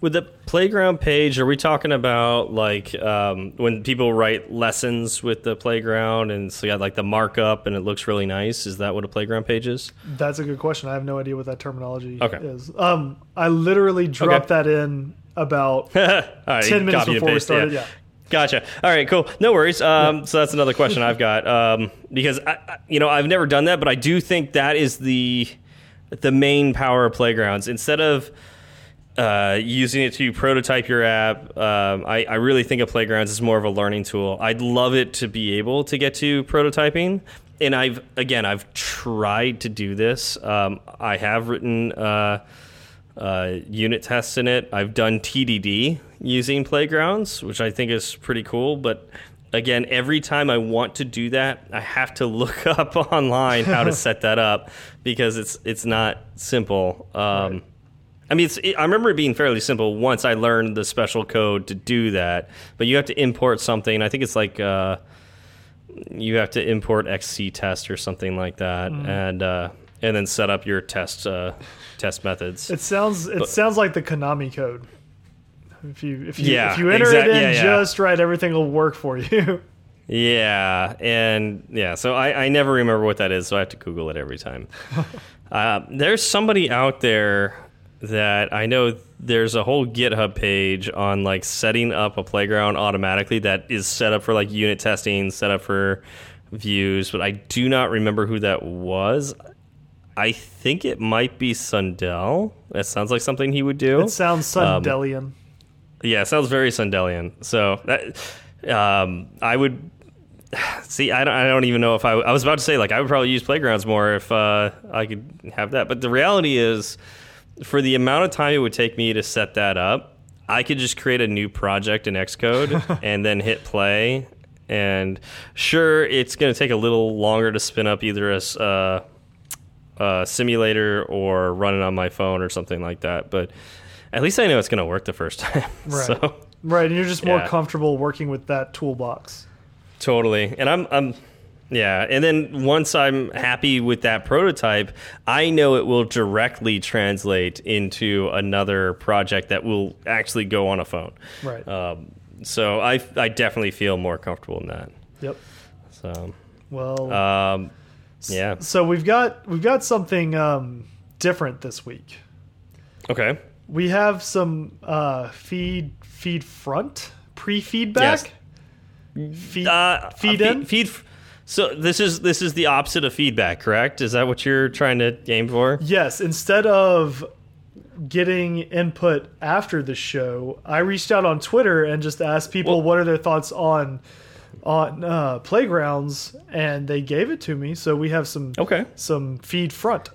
A: With the playground page are we talking about like um, when people write lessons with the playground and so you got like the markup and it looks really nice is that what a playground page is
B: That's a good question. I have no idea what that terminology
A: Okay.
B: is. Um, I literally dropped that in about
A: right,
B: 10 minutes before we started. Yeah.
A: Gotcha. All right, cool. No worries. Um, So that's another question I've got um, because I, I- you know I've never done that, but I do think that is the the main power of playgrounds. Instead of uh, using it to prototype your app, um, I, I really think of playgrounds as more of a learning tool. I'd love it to be able to get to prototyping. And I've again, I've tried to do this. Um, I have written uh, uh, unit tests in it. I've done TDD using playgrounds, which I think is pretty cool. But again, every time I want to do that, I have to look up online how to set that up because it's it's not simple. Um, I mean, it's, it, I remember it being fairly simple once I learned the special code to do that. But you have to import something. I think it's like uh, you have to import XCTest or something like that,
B: Mm.
A: and uh, and then set up your test uh, test methods.
B: It sounds it
A: But-
B: sounds like the Konami code. If you if you
A: Yeah,
B: if you enter it in
A: yeah, yeah.
B: just right, everything will work for you.
A: Yeah, and yeah, so I, I never remember what that is, so I have to Google it every time. uh, there's somebody out there that I know there's a whole GitHub page on like setting up a playground automatically that is set up for like unit testing, set up for views, but I do not remember who that was. I think it might be Sundell. That sounds like something he would do.
B: it sounds
A: Um,
B: Sundelian.
A: Yeah, it sounds very Sundelian. So that, um, I would see. I don't. I don't even know if I. I was about to say like I would probably use playgrounds more if uh, I could have that. But the reality is, for the amount of time it would take me to set that up, I could just create a new project in Xcode and then hit play. And sure, it's going to take a little longer to spin up either a, s- uh, a simulator or run it on my phone or something like that. But at least I know it's going to work the first time.
B: Right.
A: So
B: Right, and you're just more
A: yeah.
B: comfortable working with that toolbox.
A: totally. And I'm I'm yeah, and then once I'm happy with that prototype, I know it will directly translate into another project that will actually go on a phone.
B: Right.
A: Um, so I I definitely feel more comfortable in that.
B: yep.
A: So
B: Well,
A: um, yeah.
B: so we've got we've got something um, different this week.
A: Okay.
B: We have some uh, feed feed front pre feedback. Yes. Feed,
A: Uh,
B: feed
A: uh,
B: in.
A: Feed. So this is this is the opposite of feedback, correct? Is that what you're trying to aim for?
B: Yes, instead of getting input after the show, I reached out on Twitter and just asked people
A: Well-
B: what are their thoughts on on uh, playgrounds, and they gave it to me. So we have some
A: Okay.
B: some feed front.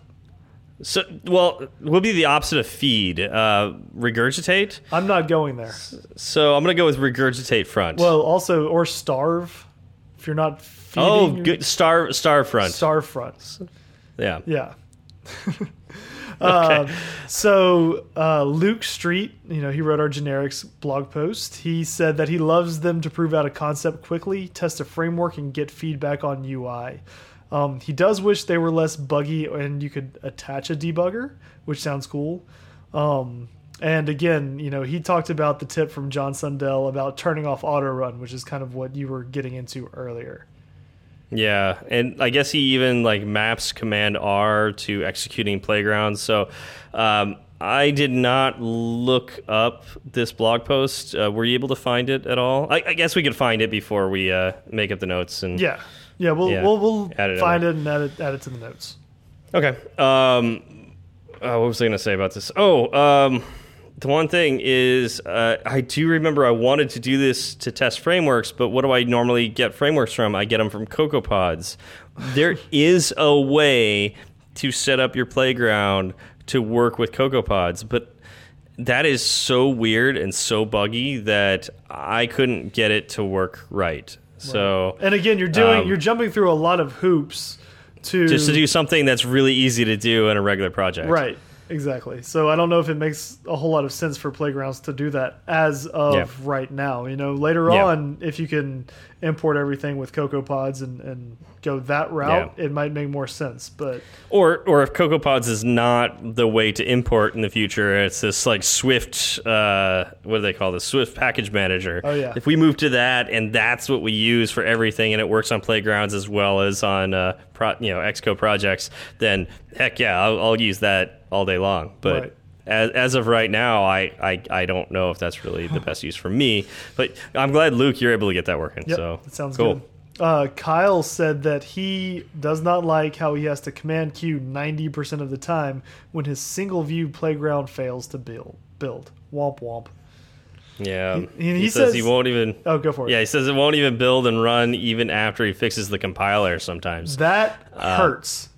A: So, well, we'll be the opposite of feed. Uh, regurgitate.
B: I'm not going there.
A: So I'm gonna go with regurgitate front.
B: Well, also or starve if you're not feeding.
A: oh, good. Star star front.
B: Starve front.
A: yeah.
B: Yeah. Um, so uh, Luke Street, you know, he wrote our generics blog post. He said that he loves them to prove out a concept quickly, test a framework, and get feedback on UI. Um, he does wish they were less buggy and you could attach a debugger, which sounds cool. Um, and again, you know, he talked about the tip from John Sundell about turning off auto run, which is kind of what you were getting into earlier.
A: Yeah, and I guess he even like maps Command R to executing playgrounds. So um, I did not look up this blog post. Uh, were you able to find it at all? I, I guess we could find it before we uh, make up the notes. And
B: Yeah. Yeah, we'll
A: Yeah.
B: we'll, we'll
A: Add it
B: find it and add it add it to the notes.
A: Okay. Um, uh, what was I going to say about this? Oh, um, the one thing is, uh, I do remember I wanted to do this to test frameworks, but what do I normally get frameworks from? I get them from CocoaPods. There is a way to set up your playground to work with CocoaPods, but that is so weird and so buggy that I couldn't get it to work right. So
B: And again, you're doing
A: Um,
B: you're jumping through a lot of hoops to
A: just to do something that's really easy to do in a regular project.
B: right. Exactly. So I don't know if it makes a whole lot of sense for playgrounds to do that as of
A: Yeah.
B: right now. You know, later
A: Yeah.
B: on, if you can import everything with CocoaPods and, and go that route, it might make more sense. But
A: Or or if CocoaPods is not the way to import in the future, it's this like Swift. Uh, what do they call this? Swift Package Manager.
B: Oh, yeah.
A: If we move to that, and that's what we use for everything, and it works on playgrounds as well as on uh, pro, you know Xcode projects, then heck yeah, I'll, I'll use that all day long. But
B: Right.
A: as, as of right now, I, I I don't know if that's really the best use for me. But I'm glad Luke, you're able to get that working.
B: Yep,
A: so
B: that sounds
A: cool.
B: good. Uh, Kyle said that he does not like how he has to command Q 90% of the time when his single view playground fails to build. Build. Womp womp.
A: Yeah,
B: He- he
A: he, says, he won't even.
B: Oh, go for it.
A: Yeah, he says it won't even build and run even after he fixes the compiler sometimes.
B: That
A: Uh,
B: hurts.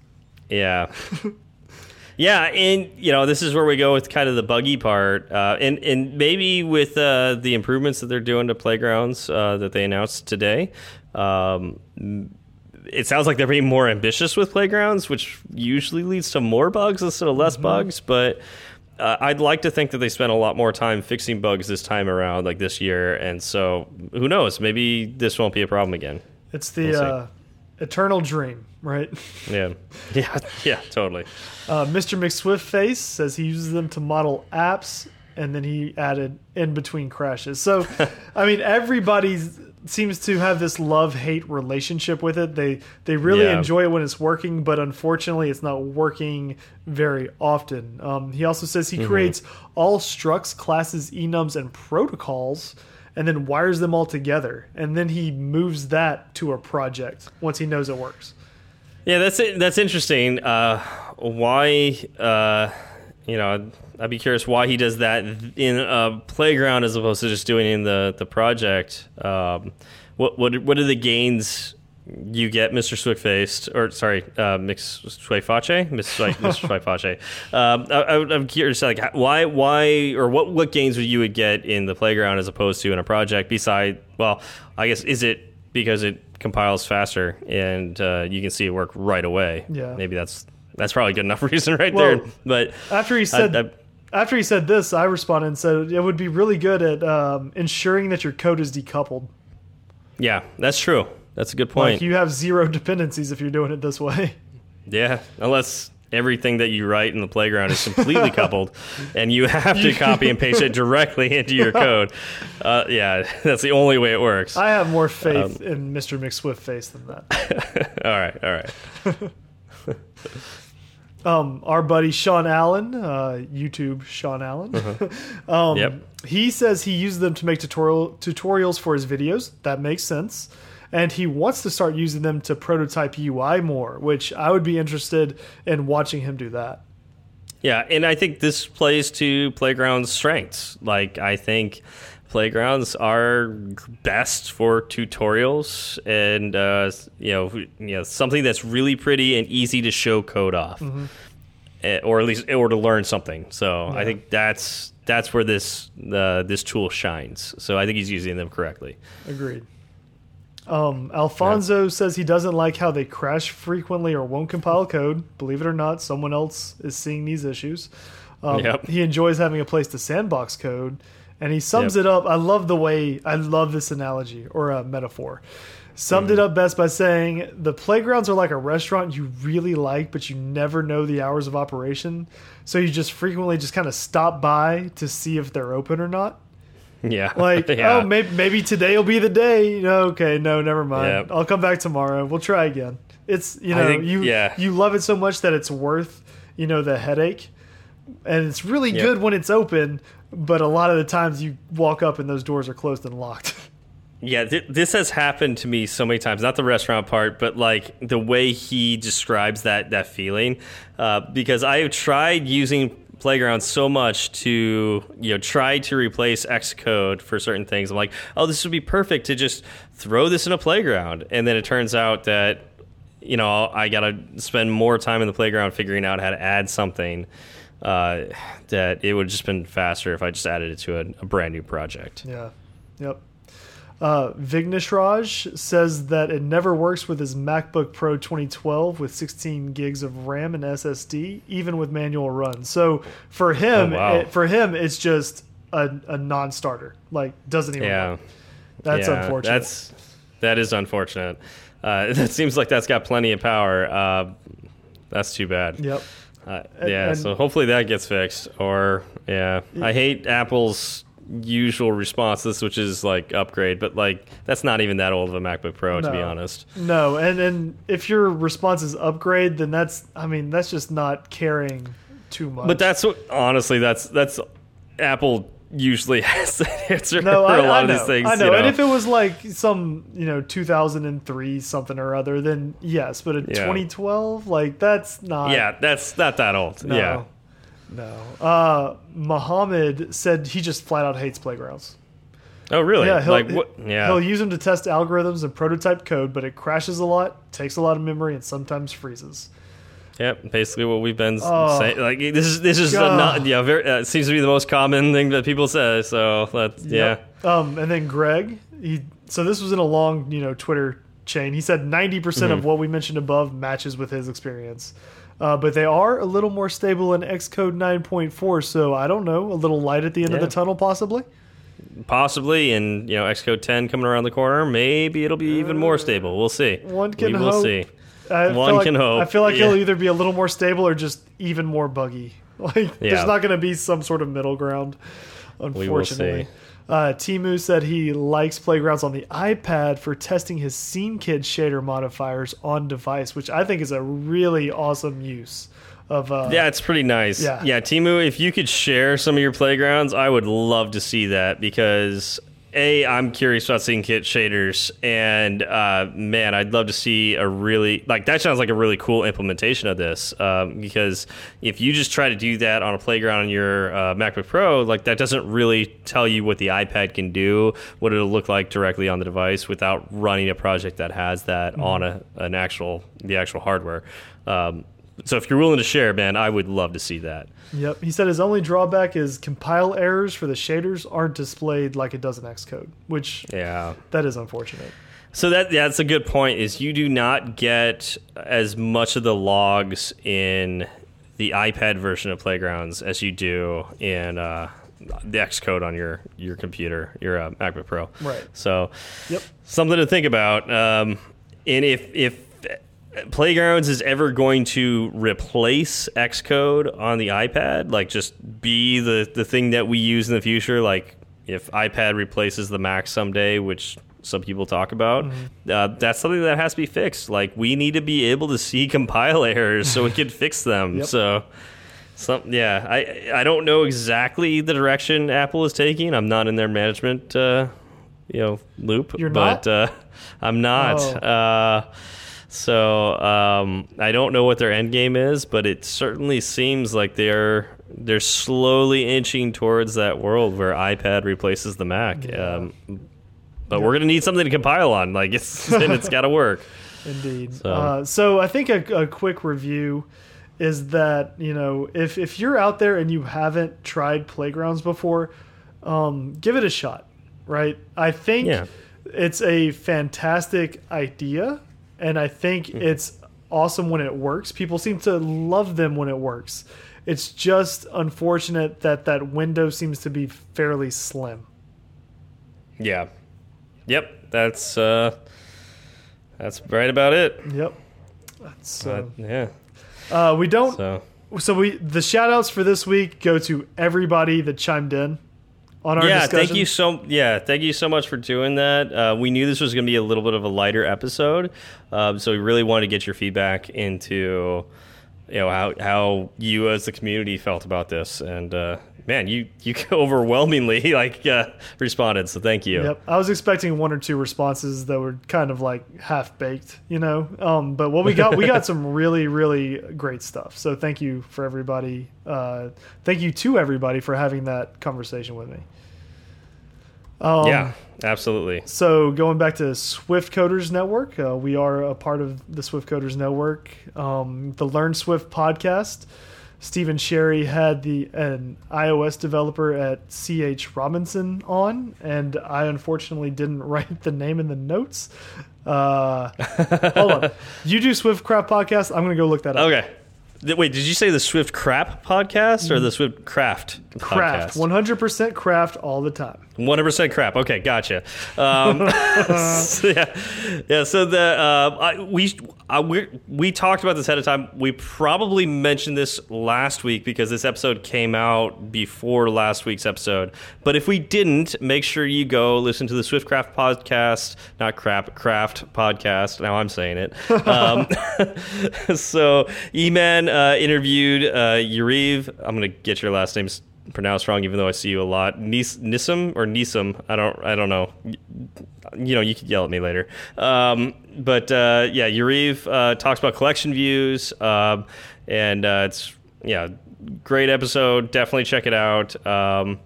A: Yeah. yeah, and you know, this is where we go with kind of the buggy part. Uh, and and maybe with uh, the improvements that they're doing to playgrounds uh, that they announced today, um, it sounds like they're being more ambitious with playgrounds, which usually leads to more bugs instead of less bugs, but uh, I'd like to think that they spent a lot more time fixing bugs this time around, like this year, and so who knows? Maybe this won't be a problem again.
B: It's the
A: We'll
B: uh, eternal dream, right?
A: Yeah, yeah, yeah, totally.
B: Uh, Mr. McSwiftface says he uses them to model apps, and then he added in between crashes. So, I mean, everybody seems to have this love hate relationship with it. They they really
A: Yeah.
B: enjoy it when it's working, but unfortunately, it's not working very often. Um, he also says he creates all structs, classes, enums, and protocols. And then wires them all together, and then he moves that to a project once he knows it works.
A: Yeah, that's it. That's interesting. Uh, why? Uh, you know, I'd be curious why he does that in a playground as opposed to just doing it in the the project. Um, what what what are the gains you get, Mister Swiftfaced, or sorry, uh, Mix Miss Mr. Swiface? Um, I, I- I'm curious, like why why or what what gains would you would get in the playground as opposed to in a project? Beside, well, I guess is it because it compiles faster and uh, you can see it work right away?
B: Yeah.
A: maybe that's that's probably good enough reason right
B: Well,
A: there. But
B: After he said
A: I-
B: after he said this, I responded and said it would be really good at um, ensuring that your code is decoupled.
A: yeah, that's true. That's a good point.
B: Like you have zero dependencies if you're doing it this way.
A: Yeah, unless everything that you write in the playground is completely coupled, and you have to copy and paste it directly into your code. Uh, yeah, that's the only way it works.
B: I have more
A: Um,
B: faith in Mr. McSwiftface than that.
A: all right, all right.
B: Um, our buddy Sean Allen, uh, YouTube Sean Allen, um,
A: Yep.
B: he says he uses them to make tutorial tutorials for his videos. That makes sense. And he wants to start using them to prototype UI more, which I would be interested in watching him do that.
A: Yeah, and I think this plays to Playground's strengths. Like, I think playgrounds are best for tutorials and uh, you know, you know, something that's really pretty and easy to show code off, Eh, or at least or to learn something. So I think that's that's where this uh, this tool shines. So I think he's using them correctly.
B: Agreed. Um, Alfonso says he doesn't like how they crash frequently or won't compile code. Believe it or not, someone else is seeing these issues. Um,
A: Yep.
B: He enjoys having a place to sandbox code, and he sums
A: Yep.
B: it up. I love the way I love this analogy or a metaphor. Summed
A: Mm-hmm.
B: it up best by saying the playgrounds are like a restaurant you really like, but you never know the hours of operation. So you just frequently just kind of stop by to see if they're open or not.
A: Yeah,
B: Like,
A: yeah.
B: oh, maybe maybe today will be the day. Okay, no, never mind.
A: Yep.
B: I'll come back tomorrow. We'll try again. It's you know
A: think-
B: you
A: yeah.
B: you love it so much that it's worth you know the headache, and it's really
A: Yep.
B: good when it's open. But a lot of the times you walk up and those doors are closed and locked.
A: Yeah, th this has happened to me so many times. Not the restaurant part, but like the way he describes that that feeling. Uh, because I have tried using Playground so much to you know try to replace Xcode for certain things. I'm like, oh, this would be perfect to just throw this in a playground, and then it turns out that you know I got to spend more time in the playground figuring out how to add something. Uh, that it would just been faster if I just added it to a, a brand new project.
B: yeah, yep. Uh, Vigneshraj says that it never works with his MacBook Pro 2012 with 16 gigs of RAM and SSD, even with manual run. So for him,
A: Oh, wow.
B: it, for him, it's just a, a non-starter. Like doesn't even.
A: Yeah.
B: work. That's
A: Yeah,
B: unfortunate.
A: That's that is unfortunate. Uh, that seems like that's got plenty of power. Uh, that's too bad.
B: Yep.
A: Uh, yeah.
B: and-
A: so hopefully that gets fixed. Or yeah, I hate Apple's usual responses, which is like upgrade, but like that's not even that old of a MacBook Pro to be honest.
B: No, and and if your response is upgrade, then that's I mean that's just not caring too much.
A: But that's what honestly that's that's Apple usually has the answer
B: no,
A: for
B: I,
A: a lot of these things.
B: I know.
A: you
B: And if it was like some you know 2003 something or other, then yes. But in
A: Yeah.
B: 2012, like that's not.
A: yeah, that's not that old.
B: No,
A: Yeah.
B: No. Uh, Muhammad said he just flat out hates playgrounds.
A: Oh really?
B: Yeah, he'll,
A: like what? Yeah.
B: he'll use them to test algorithms and prototype code, but it crashes a lot, takes a lot of memory, and sometimes freezes.
A: Yep, basically what we've been
B: Oh.
A: saying. Like this is this is not yeah. Very, uh, it seems to be the most common thing that people say. So that's yeah.
B: Um, and then Greg, he so this was in a long, you know, Twitter chain. He said 90%
A: Mm-hmm.
B: of what we mentioned above matches with his experience. Uh, but they are a little more stable in Xcode 9.4, so I don't know, a little light at the end of the tunnel, possibly.
A: Possibly, and you know, Xcode 10 coming around the corner, maybe it'll be even more stable. We'll see.
B: One can
A: we will
B: hope.
A: see.
B: I
A: One
B: feel like,
A: can hope.
B: I feel like
A: Yeah.
B: he'll either be a little more stable or just even more buggy. Like
A: Yeah.
B: there's not going to be some sort of middle ground. Unfortunately. Uh, Timu said he likes playgrounds on the iPad for testing his SceneKit shader modifiers on device, which I think is a really awesome use of. Uh,
A: Yeah, it's pretty nice.
B: Yeah.
A: yeah, Timu, if you could share some of your playgrounds, I would love to see that because a I'm curious about SceneKit shaders, and uh, man, I'd love to see a really like that sounds like a really cool implementation of this um, because if you just try to do that on a playground on your uh, MacBook Pro, like that doesn't really tell you what the iPad can do, what it'll look like directly on the device without running a project that has that on a an actual the actual hardware. Um, so if you're willing to share, man, I would love to see that.
B: Yep. He said his only drawback is compile errors for the shaders aren't displayed like it does in Xcode, which
A: Yeah.
B: that is unfortunate.
A: So that that's a good point. Is you do not get as much of the logs in the iPad version of Playgrounds as you do in uh, the Xcode on your your computer, your uh, MacBook Pro.
B: Right.
A: So
B: Yep.
A: something to think about. Um, and if if Playgrounds is ever going to replace Xcode on the iPad, like just be the the thing that we use in the future, like if iPad replaces the Mac someday, which some people talk about, uh, that's something that has to be fixed. Like we need to be able to see compile errors so we can fix them.
B: Yep.
A: So. Some, yeah, I I don't know exactly the direction Apple is taking. I'm not in their management, uh, you know, loop.
B: You're
A: but
B: not?
A: Uh, I'm not.
B: Oh.
A: So um, I don't know what their end game is, but it certainly seems like they're they're slowly inching towards that world where iPad replaces the Mac. Um, but we're gonna need something to compile on. Like it's and it's got to work.
B: Indeed.
A: So-
B: Uh, so I think a, a quick review is that you know if if you're out there and you haven't tried playgrounds before, um, give it a shot. Right. I think
A: Yeah.
B: it's a fantastic idea, and I think
A: Hmm.
B: it's awesome when it works. People seem to love them when it works. It's just unfortunate that that window seems to be fairly slim.
A: Yeah. Yep. That's uh, that's right about it.
B: Yep. That's,
A: But,
B: uh,
A: yeah.
B: uh, we don't
A: So
B: So we the shout outs for this week go to everybody that chimed in on our
A: yeah,
B: discussion.
A: thank you so yeah, thank you so much for doing that. Uh, we knew this was going to be a little bit of a lighter episode, um, so we really wanted to get your feedback into you know how how you as the community felt about this, and uh, man, you you overwhelmingly like uh, responded. So thank you.
B: Yep. I was expecting one or two responses that were kind of like half baked, you know. Um, but what we got, we got some really, really great stuff. So thank you for everybody. Uh, thank you to everybody for having that conversation with me. Um,
A: yeah, absolutely.
B: So going back to Swift Coders Network, uh, we are a part of the Swift Coders Network. Um, the Learn Swift podcast. Stephen Sherry had the an iOS developer at CH Robinson on, and I unfortunately didn't write the name in the notes. Uh, hold on, you do Swift Crap podcast? I'm gonna go look that up.
A: Okay. Wait, did you say the Swift Crap podcast or the Swift Craft
B: Craft,
A: podcast?
B: 100% craft all the time.
A: One hundred percent crap. Okay, gotcha. Um, so, yeah, yeah. So the uh, I, we uh, we we talked about this ahead of time. We probably mentioned this last week because this episode came out before last week's episode. But if we didn't, make sure you go listen to the Swift Craft podcast, not crap craft podcast. Now I'm saying it. Um, so E-Man uh, interviewed uh, Yuriv. I'm gonna get your last name pronounced wrong, even though I see you a lot. Nis- Nisam or Nisam? I don't. I don't know. You know, you could yell at me later. Um, but uh, yeah, Yuriv uh, talks about collection views, um, and uh, it's yeah, great episode. Definitely check it out. Um,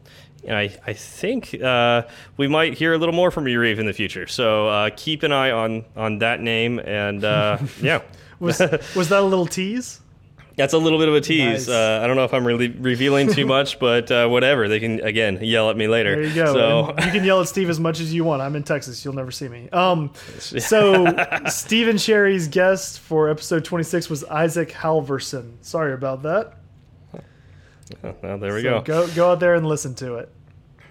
A: and I, I think uh, we might hear a little more from Yuriv in the future. So uh, keep an eye on on that name. And uh, yeah,
B: Was was that a little tease?
A: That's a little bit of a tease.
B: Nice.
A: Uh, I don't know if I'm really revealing too much, but uh, whatever. They can again yell at me later.
B: There you go.
A: So
B: And you can yell at Steve as much as you want. I'm in Texas. You'll never see me. Um, so Stephen Sherry's guest for episode 26 was Isaac Halverson. Sorry about that.
A: well, there we
B: So
A: go.
B: go go out there and listen to it.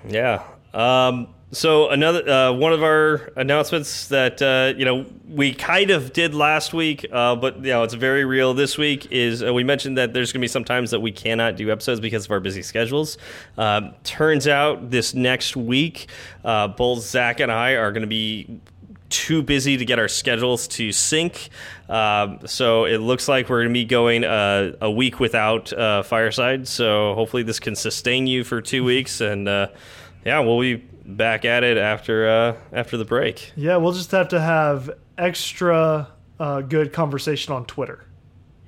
A: Yeah. Um, so another uh, one of our announcements that uh, you know we kind of did last week, uh, but you know it's very real this week is uh, we mentioned that there's going to be some times that we cannot do episodes because of our busy schedules. Um, turns out this next week, uh, both Zach and I are going to be too busy to get our schedules to sync. Um, so it looks like we're going to be going uh, a week without uh, Fireside. So hopefully this can sustain you for two weeks, and uh, yeah, we'll be back at it after uh, after the break.
B: Yeah, we'll just have to have extra uh, good conversation on Twitter.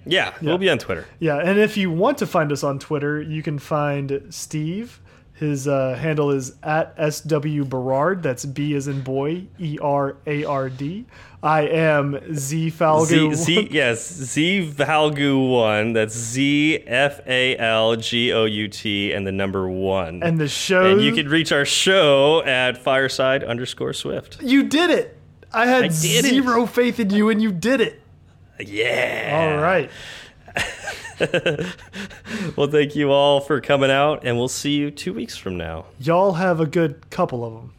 A: Yeah, we'll be on Twitter.
B: Yeah, and if you want to find us on Twitter, you can find Steve. His uh, handle is at SW Berard. That's B as in boy, E R A R D. I am Z Falgout.
A: Z, Z yes Z Valgu one. That's Z F A L G O U T and the number one.
B: and the show.
A: And you can reach our show at fireside underscore swift.
B: You did it. I had
A: I did it.
B: zero faith in you, and you did it.
A: Yeah.
B: All right.
A: Well, thank you all for coming out, and we'll see you two weeks from now.
B: Y'all have a good couple of them.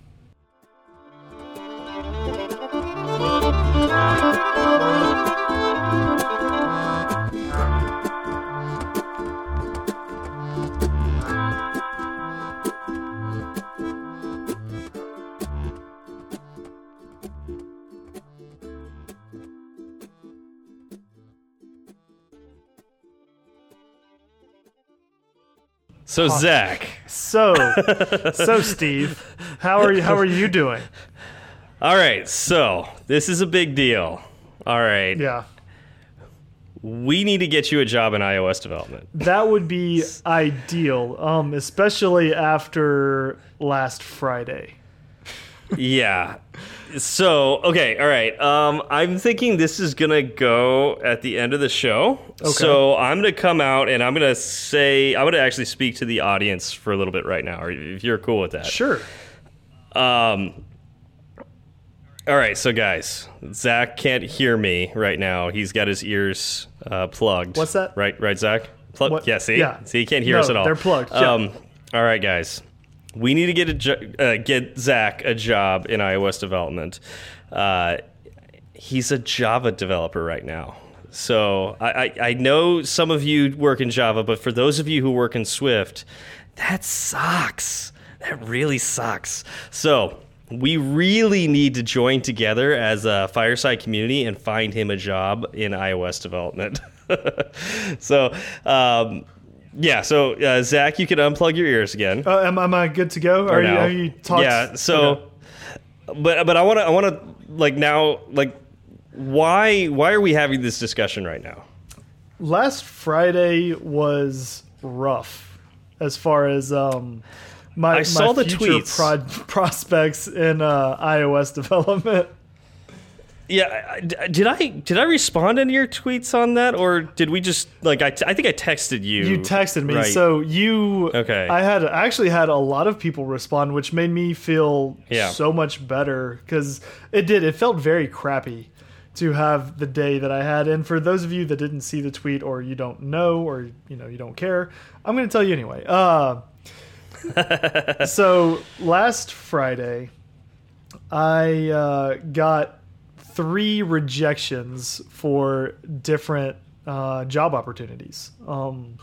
A: So, Zach.
B: So, so Steve, how are you? How are you doing?
A: All right, so this is a big deal. All right.
B: Yeah,
A: We need to get you a job in iOS development.
B: that would be ideal, um, especially after last Friday.
A: Yeah. So, okay, all right. Um, I'm thinking this is going to go at the end of the show. So, I'm going to come out and I'm going to say, I'm to actually speak to the audience for a little bit right now, if you're cool with that.
B: Sure.
A: Um, all right, so guys, Zach can't hear me right now. He's got his ears uh, plugged.
B: What's that?
A: Right, right, Zach. Plug. Yeah, see,
B: Yeah.
A: see, he can't hear
B: No,
A: us at all.
B: they're plugged, yeah.
A: Um, all right, guys, we need to get a jo- uh, get Zach a job in iOS development. Uh, he's a Java developer right now. So I, I, I know some of you work in Java, but for those of you who work in Swift, that sucks. That really sucks. So we really need to join together as a Fireside community and find him a job in iOS development. so, um, yeah. So uh, Zach, you can unplug your ears again.
B: Uh, am, am I good to go? Are you, are you talked?
A: Yeah. So, but but I want to I want to like now like why why are we having this discussion right now?
B: last Friday was rough as far as um my,
A: I saw
B: my
A: the
B: future
A: tweets.
B: prospects in uh, iOS development.
A: Yeah, did I did I respond to your tweets on that, or did we just like I, t- I think I texted you.
B: You texted me,
A: right.
B: so you.
A: Okay.
B: I had I actually had a lot of people respond, which made me feel
A: Yeah.
B: so much better because it did. It felt very crappy to have the day that I had. And for those of you that didn't see the tweet, or you don't know, or you know you don't care, I'm going to tell you anyway. Uh, so last Friday, I uh, got three rejections for different uh, job opportunities. Um,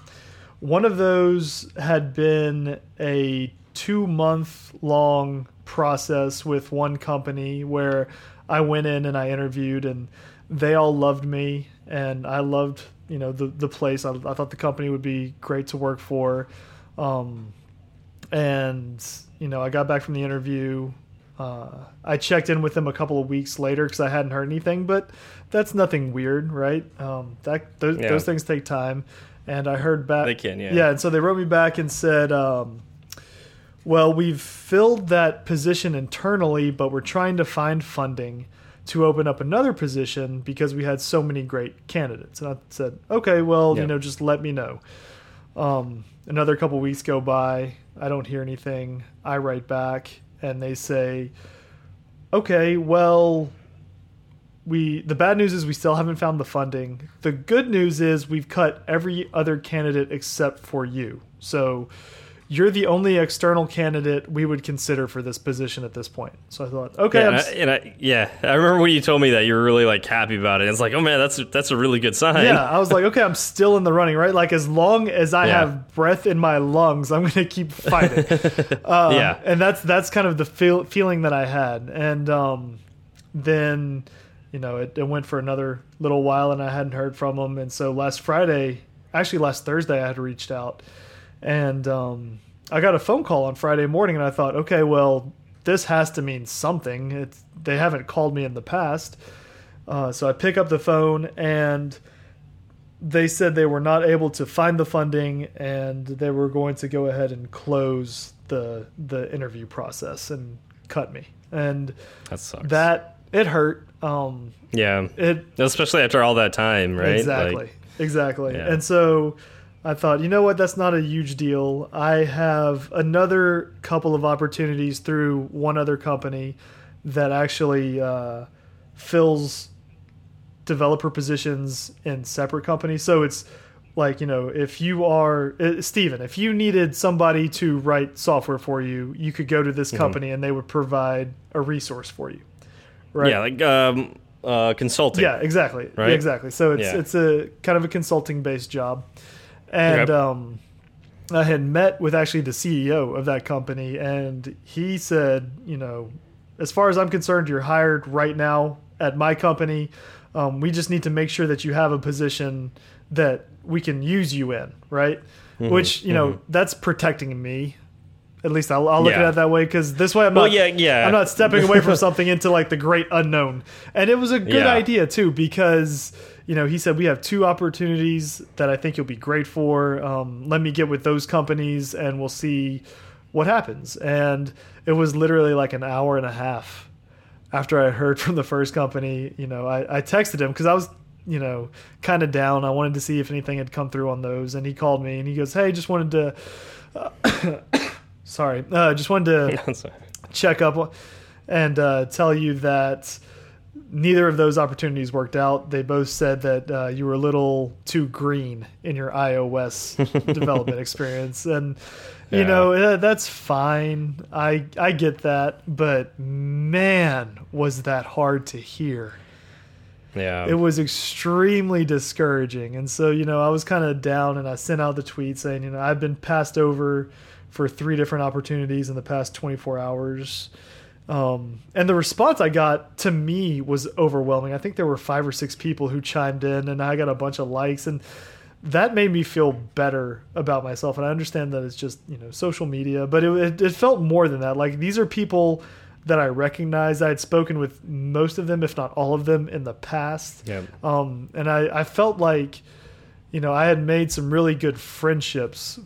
B: one of those had been a two month long process with one company where I went in and I interviewed and they all loved me and I loved you know the the place. I, I thought the company would be great to work for. Um, and you know I got back from the interview. Uh, I checked in with them a couple of weeks later because I hadn't heard anything, but that's nothing weird, right? Um, that those,
A: Yeah.
B: those things take time, and I heard back.
A: They can, yeah.
B: Yeah, and so they wrote me back and said, um, "Well, we've filled that position internally, but we're trying to find funding to open up another position because we had so many great candidates. And I said, okay, well,
A: Yeah.
B: you know, just let me know. Um, another couple weeks go by. I don't hear anything. I write back, and they say, okay, well, we the bad news is we still haven't found the funding. The good news is we've cut every other candidate except for you. So you're the only external candidate we would consider for this position at this point. So I thought, okay,
A: Yeah,
B: I'm
A: and, I, and I, yeah, I remember when you told me that you were really like happy about it. It's like, oh man, that's that's a really good sign.
B: yeah, I was like, okay, I'm still in the running, right? Like as long as I
A: Yeah.
B: have breath in my lungs, I'm going to keep fighting. uh,
A: Yeah.
B: and that's that's kind of the feel, feeling that I had, and um, then you know it, it went for another little while, and I hadn't heard from them, and so last Friday, actually last Thursday, I had reached out, and um, I got a phone call on Friday morning, and I thought, okay, well, this has to mean something. It's they haven't called me in the past. Uh, so I pick up the phone and they said they were not able to find the funding and they were going to go ahead and close the the interview process and cut me. And
A: that sucks.
B: that it hurt. Um,
A: yeah,
B: it
A: especially after all that time, right?
B: Exactly.
A: Like,
B: exactly.
A: Yeah.
B: And so I thought, you know what, that's not a huge deal. I have another couple of opportunities through one other company that actually uh, fills developer positions in separate companies. So it's like, you know, if you are uh, Steven, if you needed somebody to write software for you, you could go to this company and they would provide a resource for you. Right?
A: yeah, like um, uh, consulting.
B: Yeah, exactly.
A: Right?
B: Exactly. So it's
A: Yeah.
B: it's a kind of a consulting based job, and
A: Okay.
B: um, I had met with actually the CEO of that company, and he said, you know, as far as I'm concerned, you're hired right now at my company. Um, we just need to make sure that you have a position that we can use you in, right?
A: Mm-hmm.
B: Which you know that's protecting me. At least I'll, I'll look
A: Yeah.
B: at it that way because this way I'm
A: Well,
B: not.
A: yeah, yeah.
B: I'm not stepping away from something into like the great unknown. And it was a good
A: Yeah.
B: idea too because you know he said we have two opportunities that I think you'll be great for. Um, let me get with those companies and we'll see what happens. And it was literally like an hour and a half after I heard from the first company. You know, I, I texted him because I was you know kind of down. I wanted to see if anything had come through on those, and he called me and he goes, "Hey, just wanted to." Uh, sorry, uh, just wanted to check up and uh, tell you that neither of those opportunities worked out. They both said that uh, you were a little too green in your iOS development experience, and you
A: Yeah.
B: know uh, that's fine. I I get that, but man, was that hard to hear.
A: yeah.
B: It was extremely discouraging, and so you know I was kind of down, and I sent out the tweet saying, you know, I've been passed over for three different opportunities in the past 24 hours. Um, and the response I got to me was overwhelming. I think there were five or six people who chimed in, and I got a bunch of likes, and that made me feel better about myself. And I understand that it's just you know social media, but it, it, it felt more than that. Like these are people that I recognize. I had spoken with most of them, if not all of them, in the past.
A: yeah.
B: Um, and I, I felt like, you know, I had made some really good friendships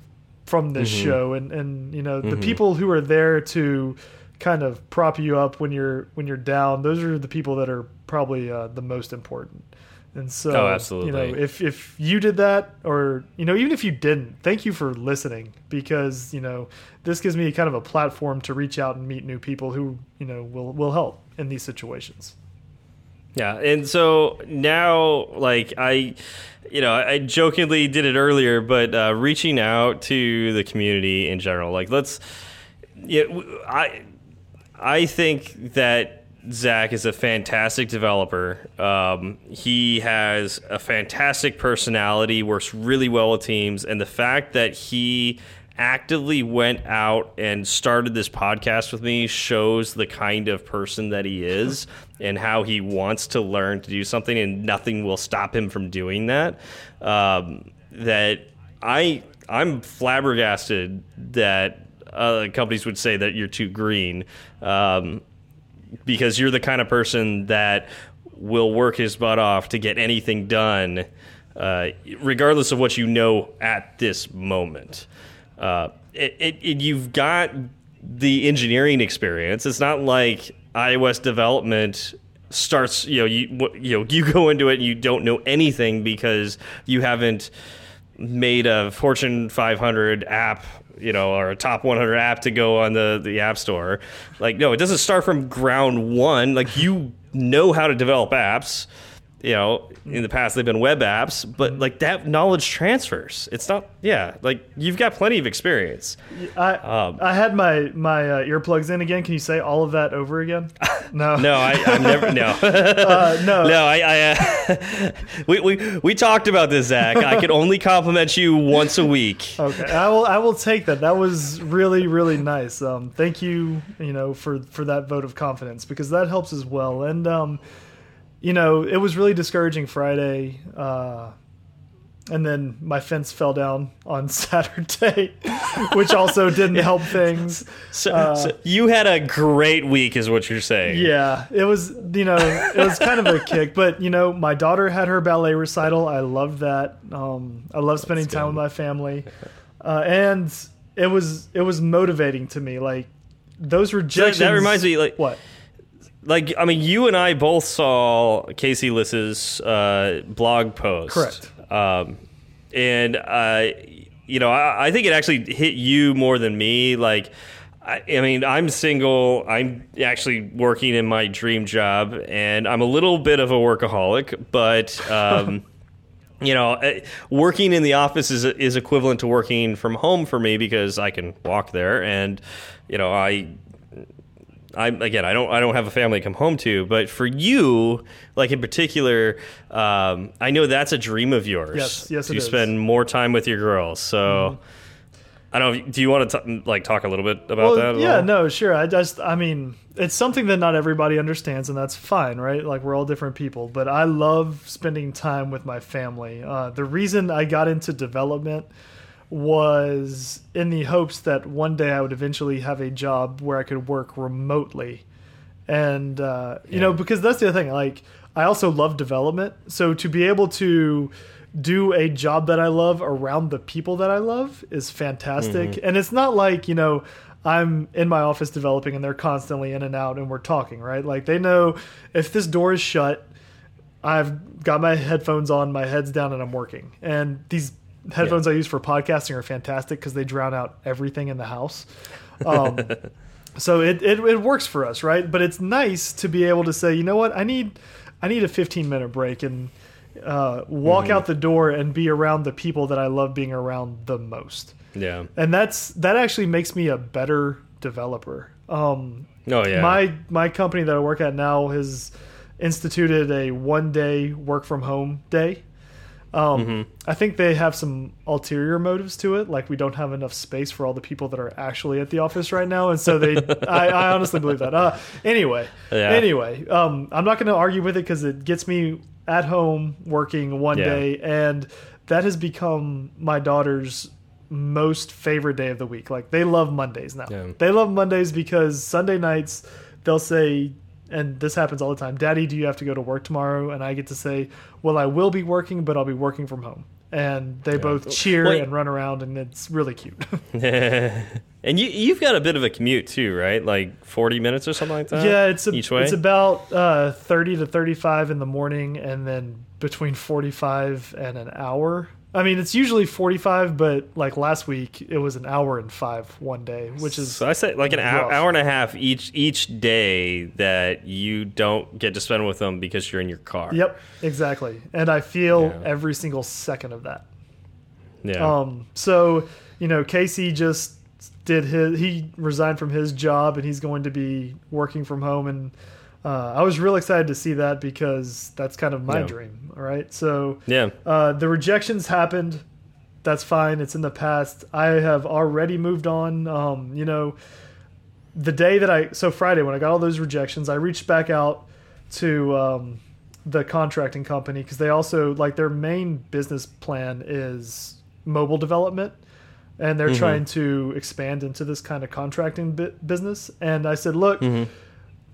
B: from this
A: Mhm.
B: show, and and you know, the
A: Mhm.
B: people who are there to kind of prop you up when you're when you're down. Those are the people that are probably uh, the most important. And so,
A: Oh,
B: you know, if if you did that, or you know, even if you didn't, thank you for listening because you know this gives me kind of a platform to reach out and meet new people who you know will will help in these situations.
A: Yeah, and so now, like I, you know, I jokingly did it earlier, but uh, reaching out to the community in general, like let's, yeah, I, I think that Zach is a fantastic developer. Um, he has a fantastic personality, works really well with teams, and the fact that he actively went out and started this podcast with me shows the kind of person that he is and how he wants to learn to do something and nothing will stop him from doing that um, that i i'm flabbergasted that uh, companies would say that you're too green um, because you're the kind of person that will work his butt off to get anything done uh, regardless of what you know at this moment uh, it, it, it, you've got the engineering experience. It's not like iOS development starts you know you you know you go into it and you don't know anything because you haven't made a Fortune 500 app you know or a top 100 app to go on the the app store. Like no it doesn't start from ground one. Like you know how to develop apps you know in the past they've been web apps but like that knowledge transfers it's not yeah like you've got plenty of experience
B: I
A: Um,
B: I had my my uh, earplugs in again. Can you say all of that over again? No,
A: no i i never no
B: uh, no,
A: No, I, I uh, we, we we talked about this, Zach. I could only compliment you once a week.
B: Okay, I will. I will take that. That was really, really nice. Um, thank you, you know, for for that vote of confidence because that helps as well. And um, you know, it was really discouraging Friday. Uh, and then my fence fell down on Saturday, which also didn't help things.
A: So, so you had a great week, is what you're saying?
B: Yeah, it was you know it was kind of a kick, but you know my daughter had her ballet recital. I love that. Um, I love spending time with my family, uh, and it was it was motivating to me. Like those rejections.
A: that reminds me, like,
B: what?
A: Like I mean, you and I both saw Casey Liss's uh, blog post,
B: Correct.
A: Um, and uh, you know, I, I think it actually hit you more than me. Like, I, I mean, I'm single. I'm actually working in my dream job, and I'm a little bit of a workaholic, but. Um, you know, eh, working in the office is is equivalent to working from home for me because I can walk there, and you know, I I again, I don't, I don't have a family to come home to, but for you, like in particular, um, I know that's a dream of yours.
B: Yes, yes, is.
A: spend more time with your girls. So, I don't. know. Do you want to t like talk a little bit about
B: Well,
A: that?
B: yeah,
A: all?
B: no, sure. I just, I mean, it's something that not everybody understands, and that's fine, right? Like we're all different people, but I love spending time with my family. Uh, the reason I got into development was in the hopes that one day I would eventually have a job where I could work remotely, and uh, you know, because that's the other thing. Like, I also love development, so to be able to do a job that I love around the people that I love is fantastic. And it's not like, you know, I'm in my office developing and they're constantly in and out and we're talking, right? Like they know if this door is shut, I've got my headphones on, my head's down, and I'm working. And these headphones I use for podcasting are fantastic because they drown out everything in the house. Um, so it, it it works for us, right? But it's nice to be able to say, you know what, I need I need a 15 minute break and uh, walk out the door and be around the people that I love being around the most.
A: Yeah.
B: And that's that actually makes me a better developer. Um,
A: Oh yeah.
B: my my company that I work at now has instituted a one day work from home day. Um,
A: Mm-hmm.
B: I think they have some ulterior motives to it, like we don't have enough space for all the people that are actually at the office right now, and so they. I, I honestly believe that. Uh, anyway,
A: Yeah.
B: anyway, um, I'm not going to argue with it because it gets me at home working one
A: Yeah.
B: day, and that has become my daughter's most favorite day of the week. Like they love Mondays now.
A: Yeah.
B: They love Mondays because Sunday nights they'll say, and this happens all the time, Daddy, do you have to go to work tomorrow? And I get to say, Well, I will be working, but I'll be working from home. And they both cheer
A: Well,
B: and run around, and it's really cute.
A: and you you've got a bit of a commute too, right? Like 40 minutes or something like that.
B: yeah, it's a,
A: each way.
B: it's about uh, thirty to thirty-five in the morning, and then between forty-five and an hour. I mean, it's usually forty-five, but like last week, it was an hour and five one day, which is
A: So I say like an hour, hour and a half each each day that you don't get to spend with them because you're in your car.
B: Yep, exactly. And I feel
A: Yeah.
B: every single second of that.
A: Yeah.
B: Um, so, you know, Casey just did his, he resigned from his job and he's going to be working from home. And uh, I was real excited to see that because that's kind of my
A: Yeah.
B: dream. All right. So,
A: yeah.
B: uh, the rejections happened. That's fine. It's in the past. I have already moved on. Um, you know, the day that I so Friday when I got all those rejections, I reached back out to um, the contracting company because they also like their main business plan is mobile development, and they're trying to expand into this kind of contracting bu business. And I said, look,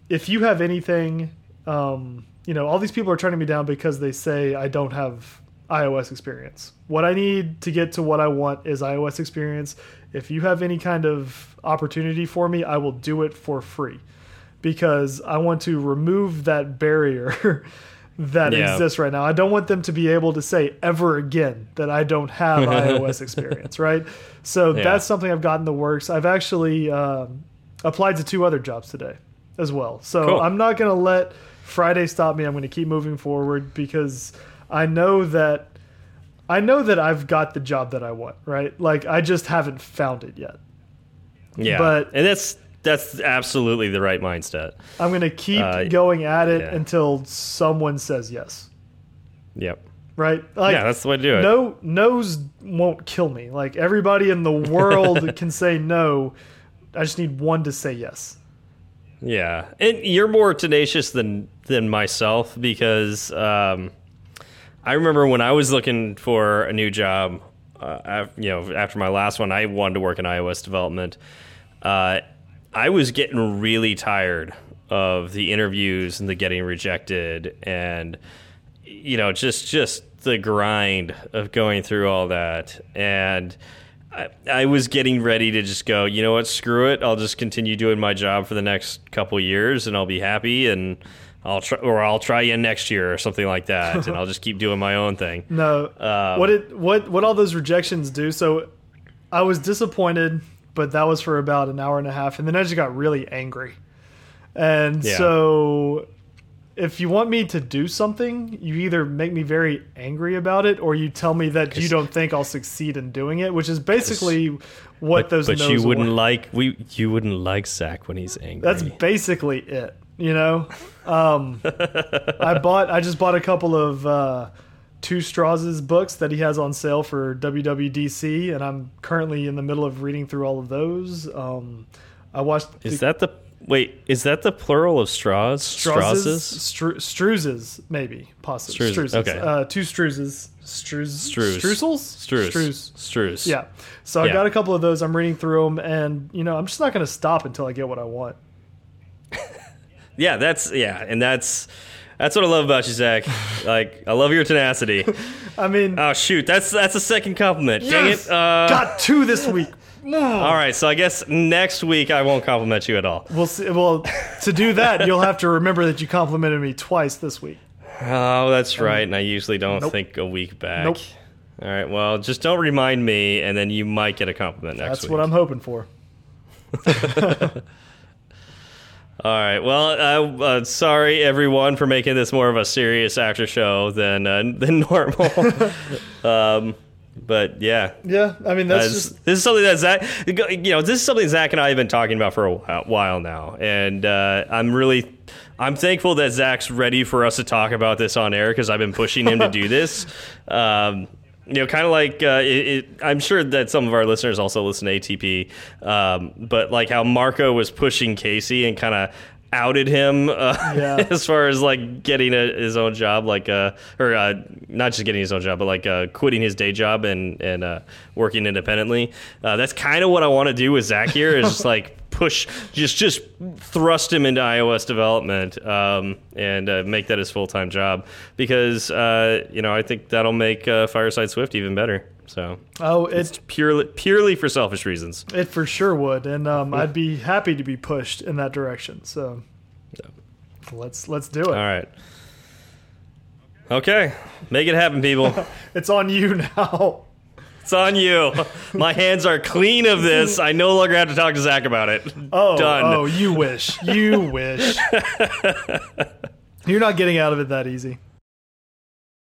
B: if you have anything, um, you know, all these people are turning me down because they say I don't have iOS experience. What I need to get to what I want is iOS experience. If you have any kind of opportunity for me, I will do it for free because I want to remove that barrier that
A: Yeah.
B: exists right now. I don't want them to be able to say ever again that I don't have iOS experience, right? So
A: Yeah.
B: that's something I've got in the works. I've actually um, applied to two other jobs today as well. So
A: Cool.
B: I'm not going to let Friday stop me. I'm going to keep moving forward because I know that I know that I've got the job that I want, right? Like I just haven't found it yet.
A: Yeah,
B: But-
A: and that's that's absolutely the right mindset.
B: I'm going to keep
A: Uh,
B: going at it
A: yeah.
B: until someone says yes,
A: Yep.
B: right? Like
A: yeah, that's the way to do it.
B: no no's won't kill me. Like everybody in the world can say no. I just need one to say yes.
A: Yeah, and you're more tenacious than than myself because um, I remember when I was looking for a new job. Uh, af- you know, after my last one, I wanted to work in iOS development. Uh, I was getting really tired of the interviews and the getting rejected, and you know, just just the grind of going through all that, and. I, I was getting ready to just go, you know what, screw it. I'll just continue doing my job for the next couple years and I'll be happy and I'll try or I'll try again next year or something like that and I'll just keep doing my own thing.
B: No.
A: Um,
B: what it what what all those rejections do? So I was disappointed, but that was for about an hour and a half, and then I just got really angry. And
A: Yeah.
B: so if you want me to do something, you either make me very angry about it or you tell me that you don't think I'll succeed in doing it, which is basically what
A: But,
B: those
A: but you wouldn't
B: were.
A: like we you wouldn't like Zach when he's angry.
B: That's basically it. You know, um, I bought. I just bought a couple of uh, two Strauss's books that he has on sale for WWDC, and I'm currently in the middle of reading through all of those. Um, I watched
A: Is
B: the
A: that the wait? Is that the plural of straws?
B: Stru, Struzes, maybe possibly
A: Struzes, okay.
B: Uh, two Struzes, Struz,
A: Streus.
B: Streusels,
A: Streus.
B: Struz.
A: Streus.
B: Yeah. So I
A: Yeah.
B: got a couple of those. I'm reading through them, and you know, I'm just not going to stop until I get what I want.
A: Yeah, that's yeah, and that's that's what I love about you, Zach. Like I love your tenacity.
B: I mean,
A: Oh shoot, that's that's a second compliment. Dang it. Uh,
B: got two this week.
A: All right, so I guess next week I won't compliment you at all.
B: We'll see. Well, to do that, you'll have to remember that you complimented me twice this week.
A: Oh, that's right. And I usually don't
B: Nope.
A: think a week back.
B: Nope.
A: All right. Well, just don't remind me, and then you might get a compliment next
B: That's
A: week.
B: That's what I'm hoping for.
A: All right. Well, uh, uh, sorry everyone for making this more of a serious actor show than uh, than normal. um, but yeah,
B: Yeah, I mean that's
A: Uh,
B: just
A: this is something that Zach, you know, this is something Zach and I have been talking about for a while now, and uh, I'm really, I'm thankful that Zach's ready for us to talk about this on air because I've been pushing him to do this. Um, you know, kind of like uh, it, it, I'm sure that some of our listeners also listen to ATP, um, but like how Marco was pushing Casey and kind of outed him uh,
B: Yeah.
A: as far as like getting a, his own job, like uh, or uh, not just getting his own job, but like uh, quitting his day job and and uh, working independently. Uh, that's kind of what I want to do with Zach here. Is just like push, just just thrust him into iOS development um, and uh, make that his full time job because uh, you know I think that'll make uh, Fireside Swift even better. So
B: oh,
A: it's purely purely for selfish reasons.
B: it for sure would, and um, I'd be happy to be pushed in that direction. So let's let's do it.
A: All right. Okay, make it happen, people.
B: It's on you now.
A: It's on you. My hands are clean of this. I no longer have to talk to Zach about it.
B: Oh,
A: Done.
B: oh, you wish, you wish. You're not getting out of it that easy.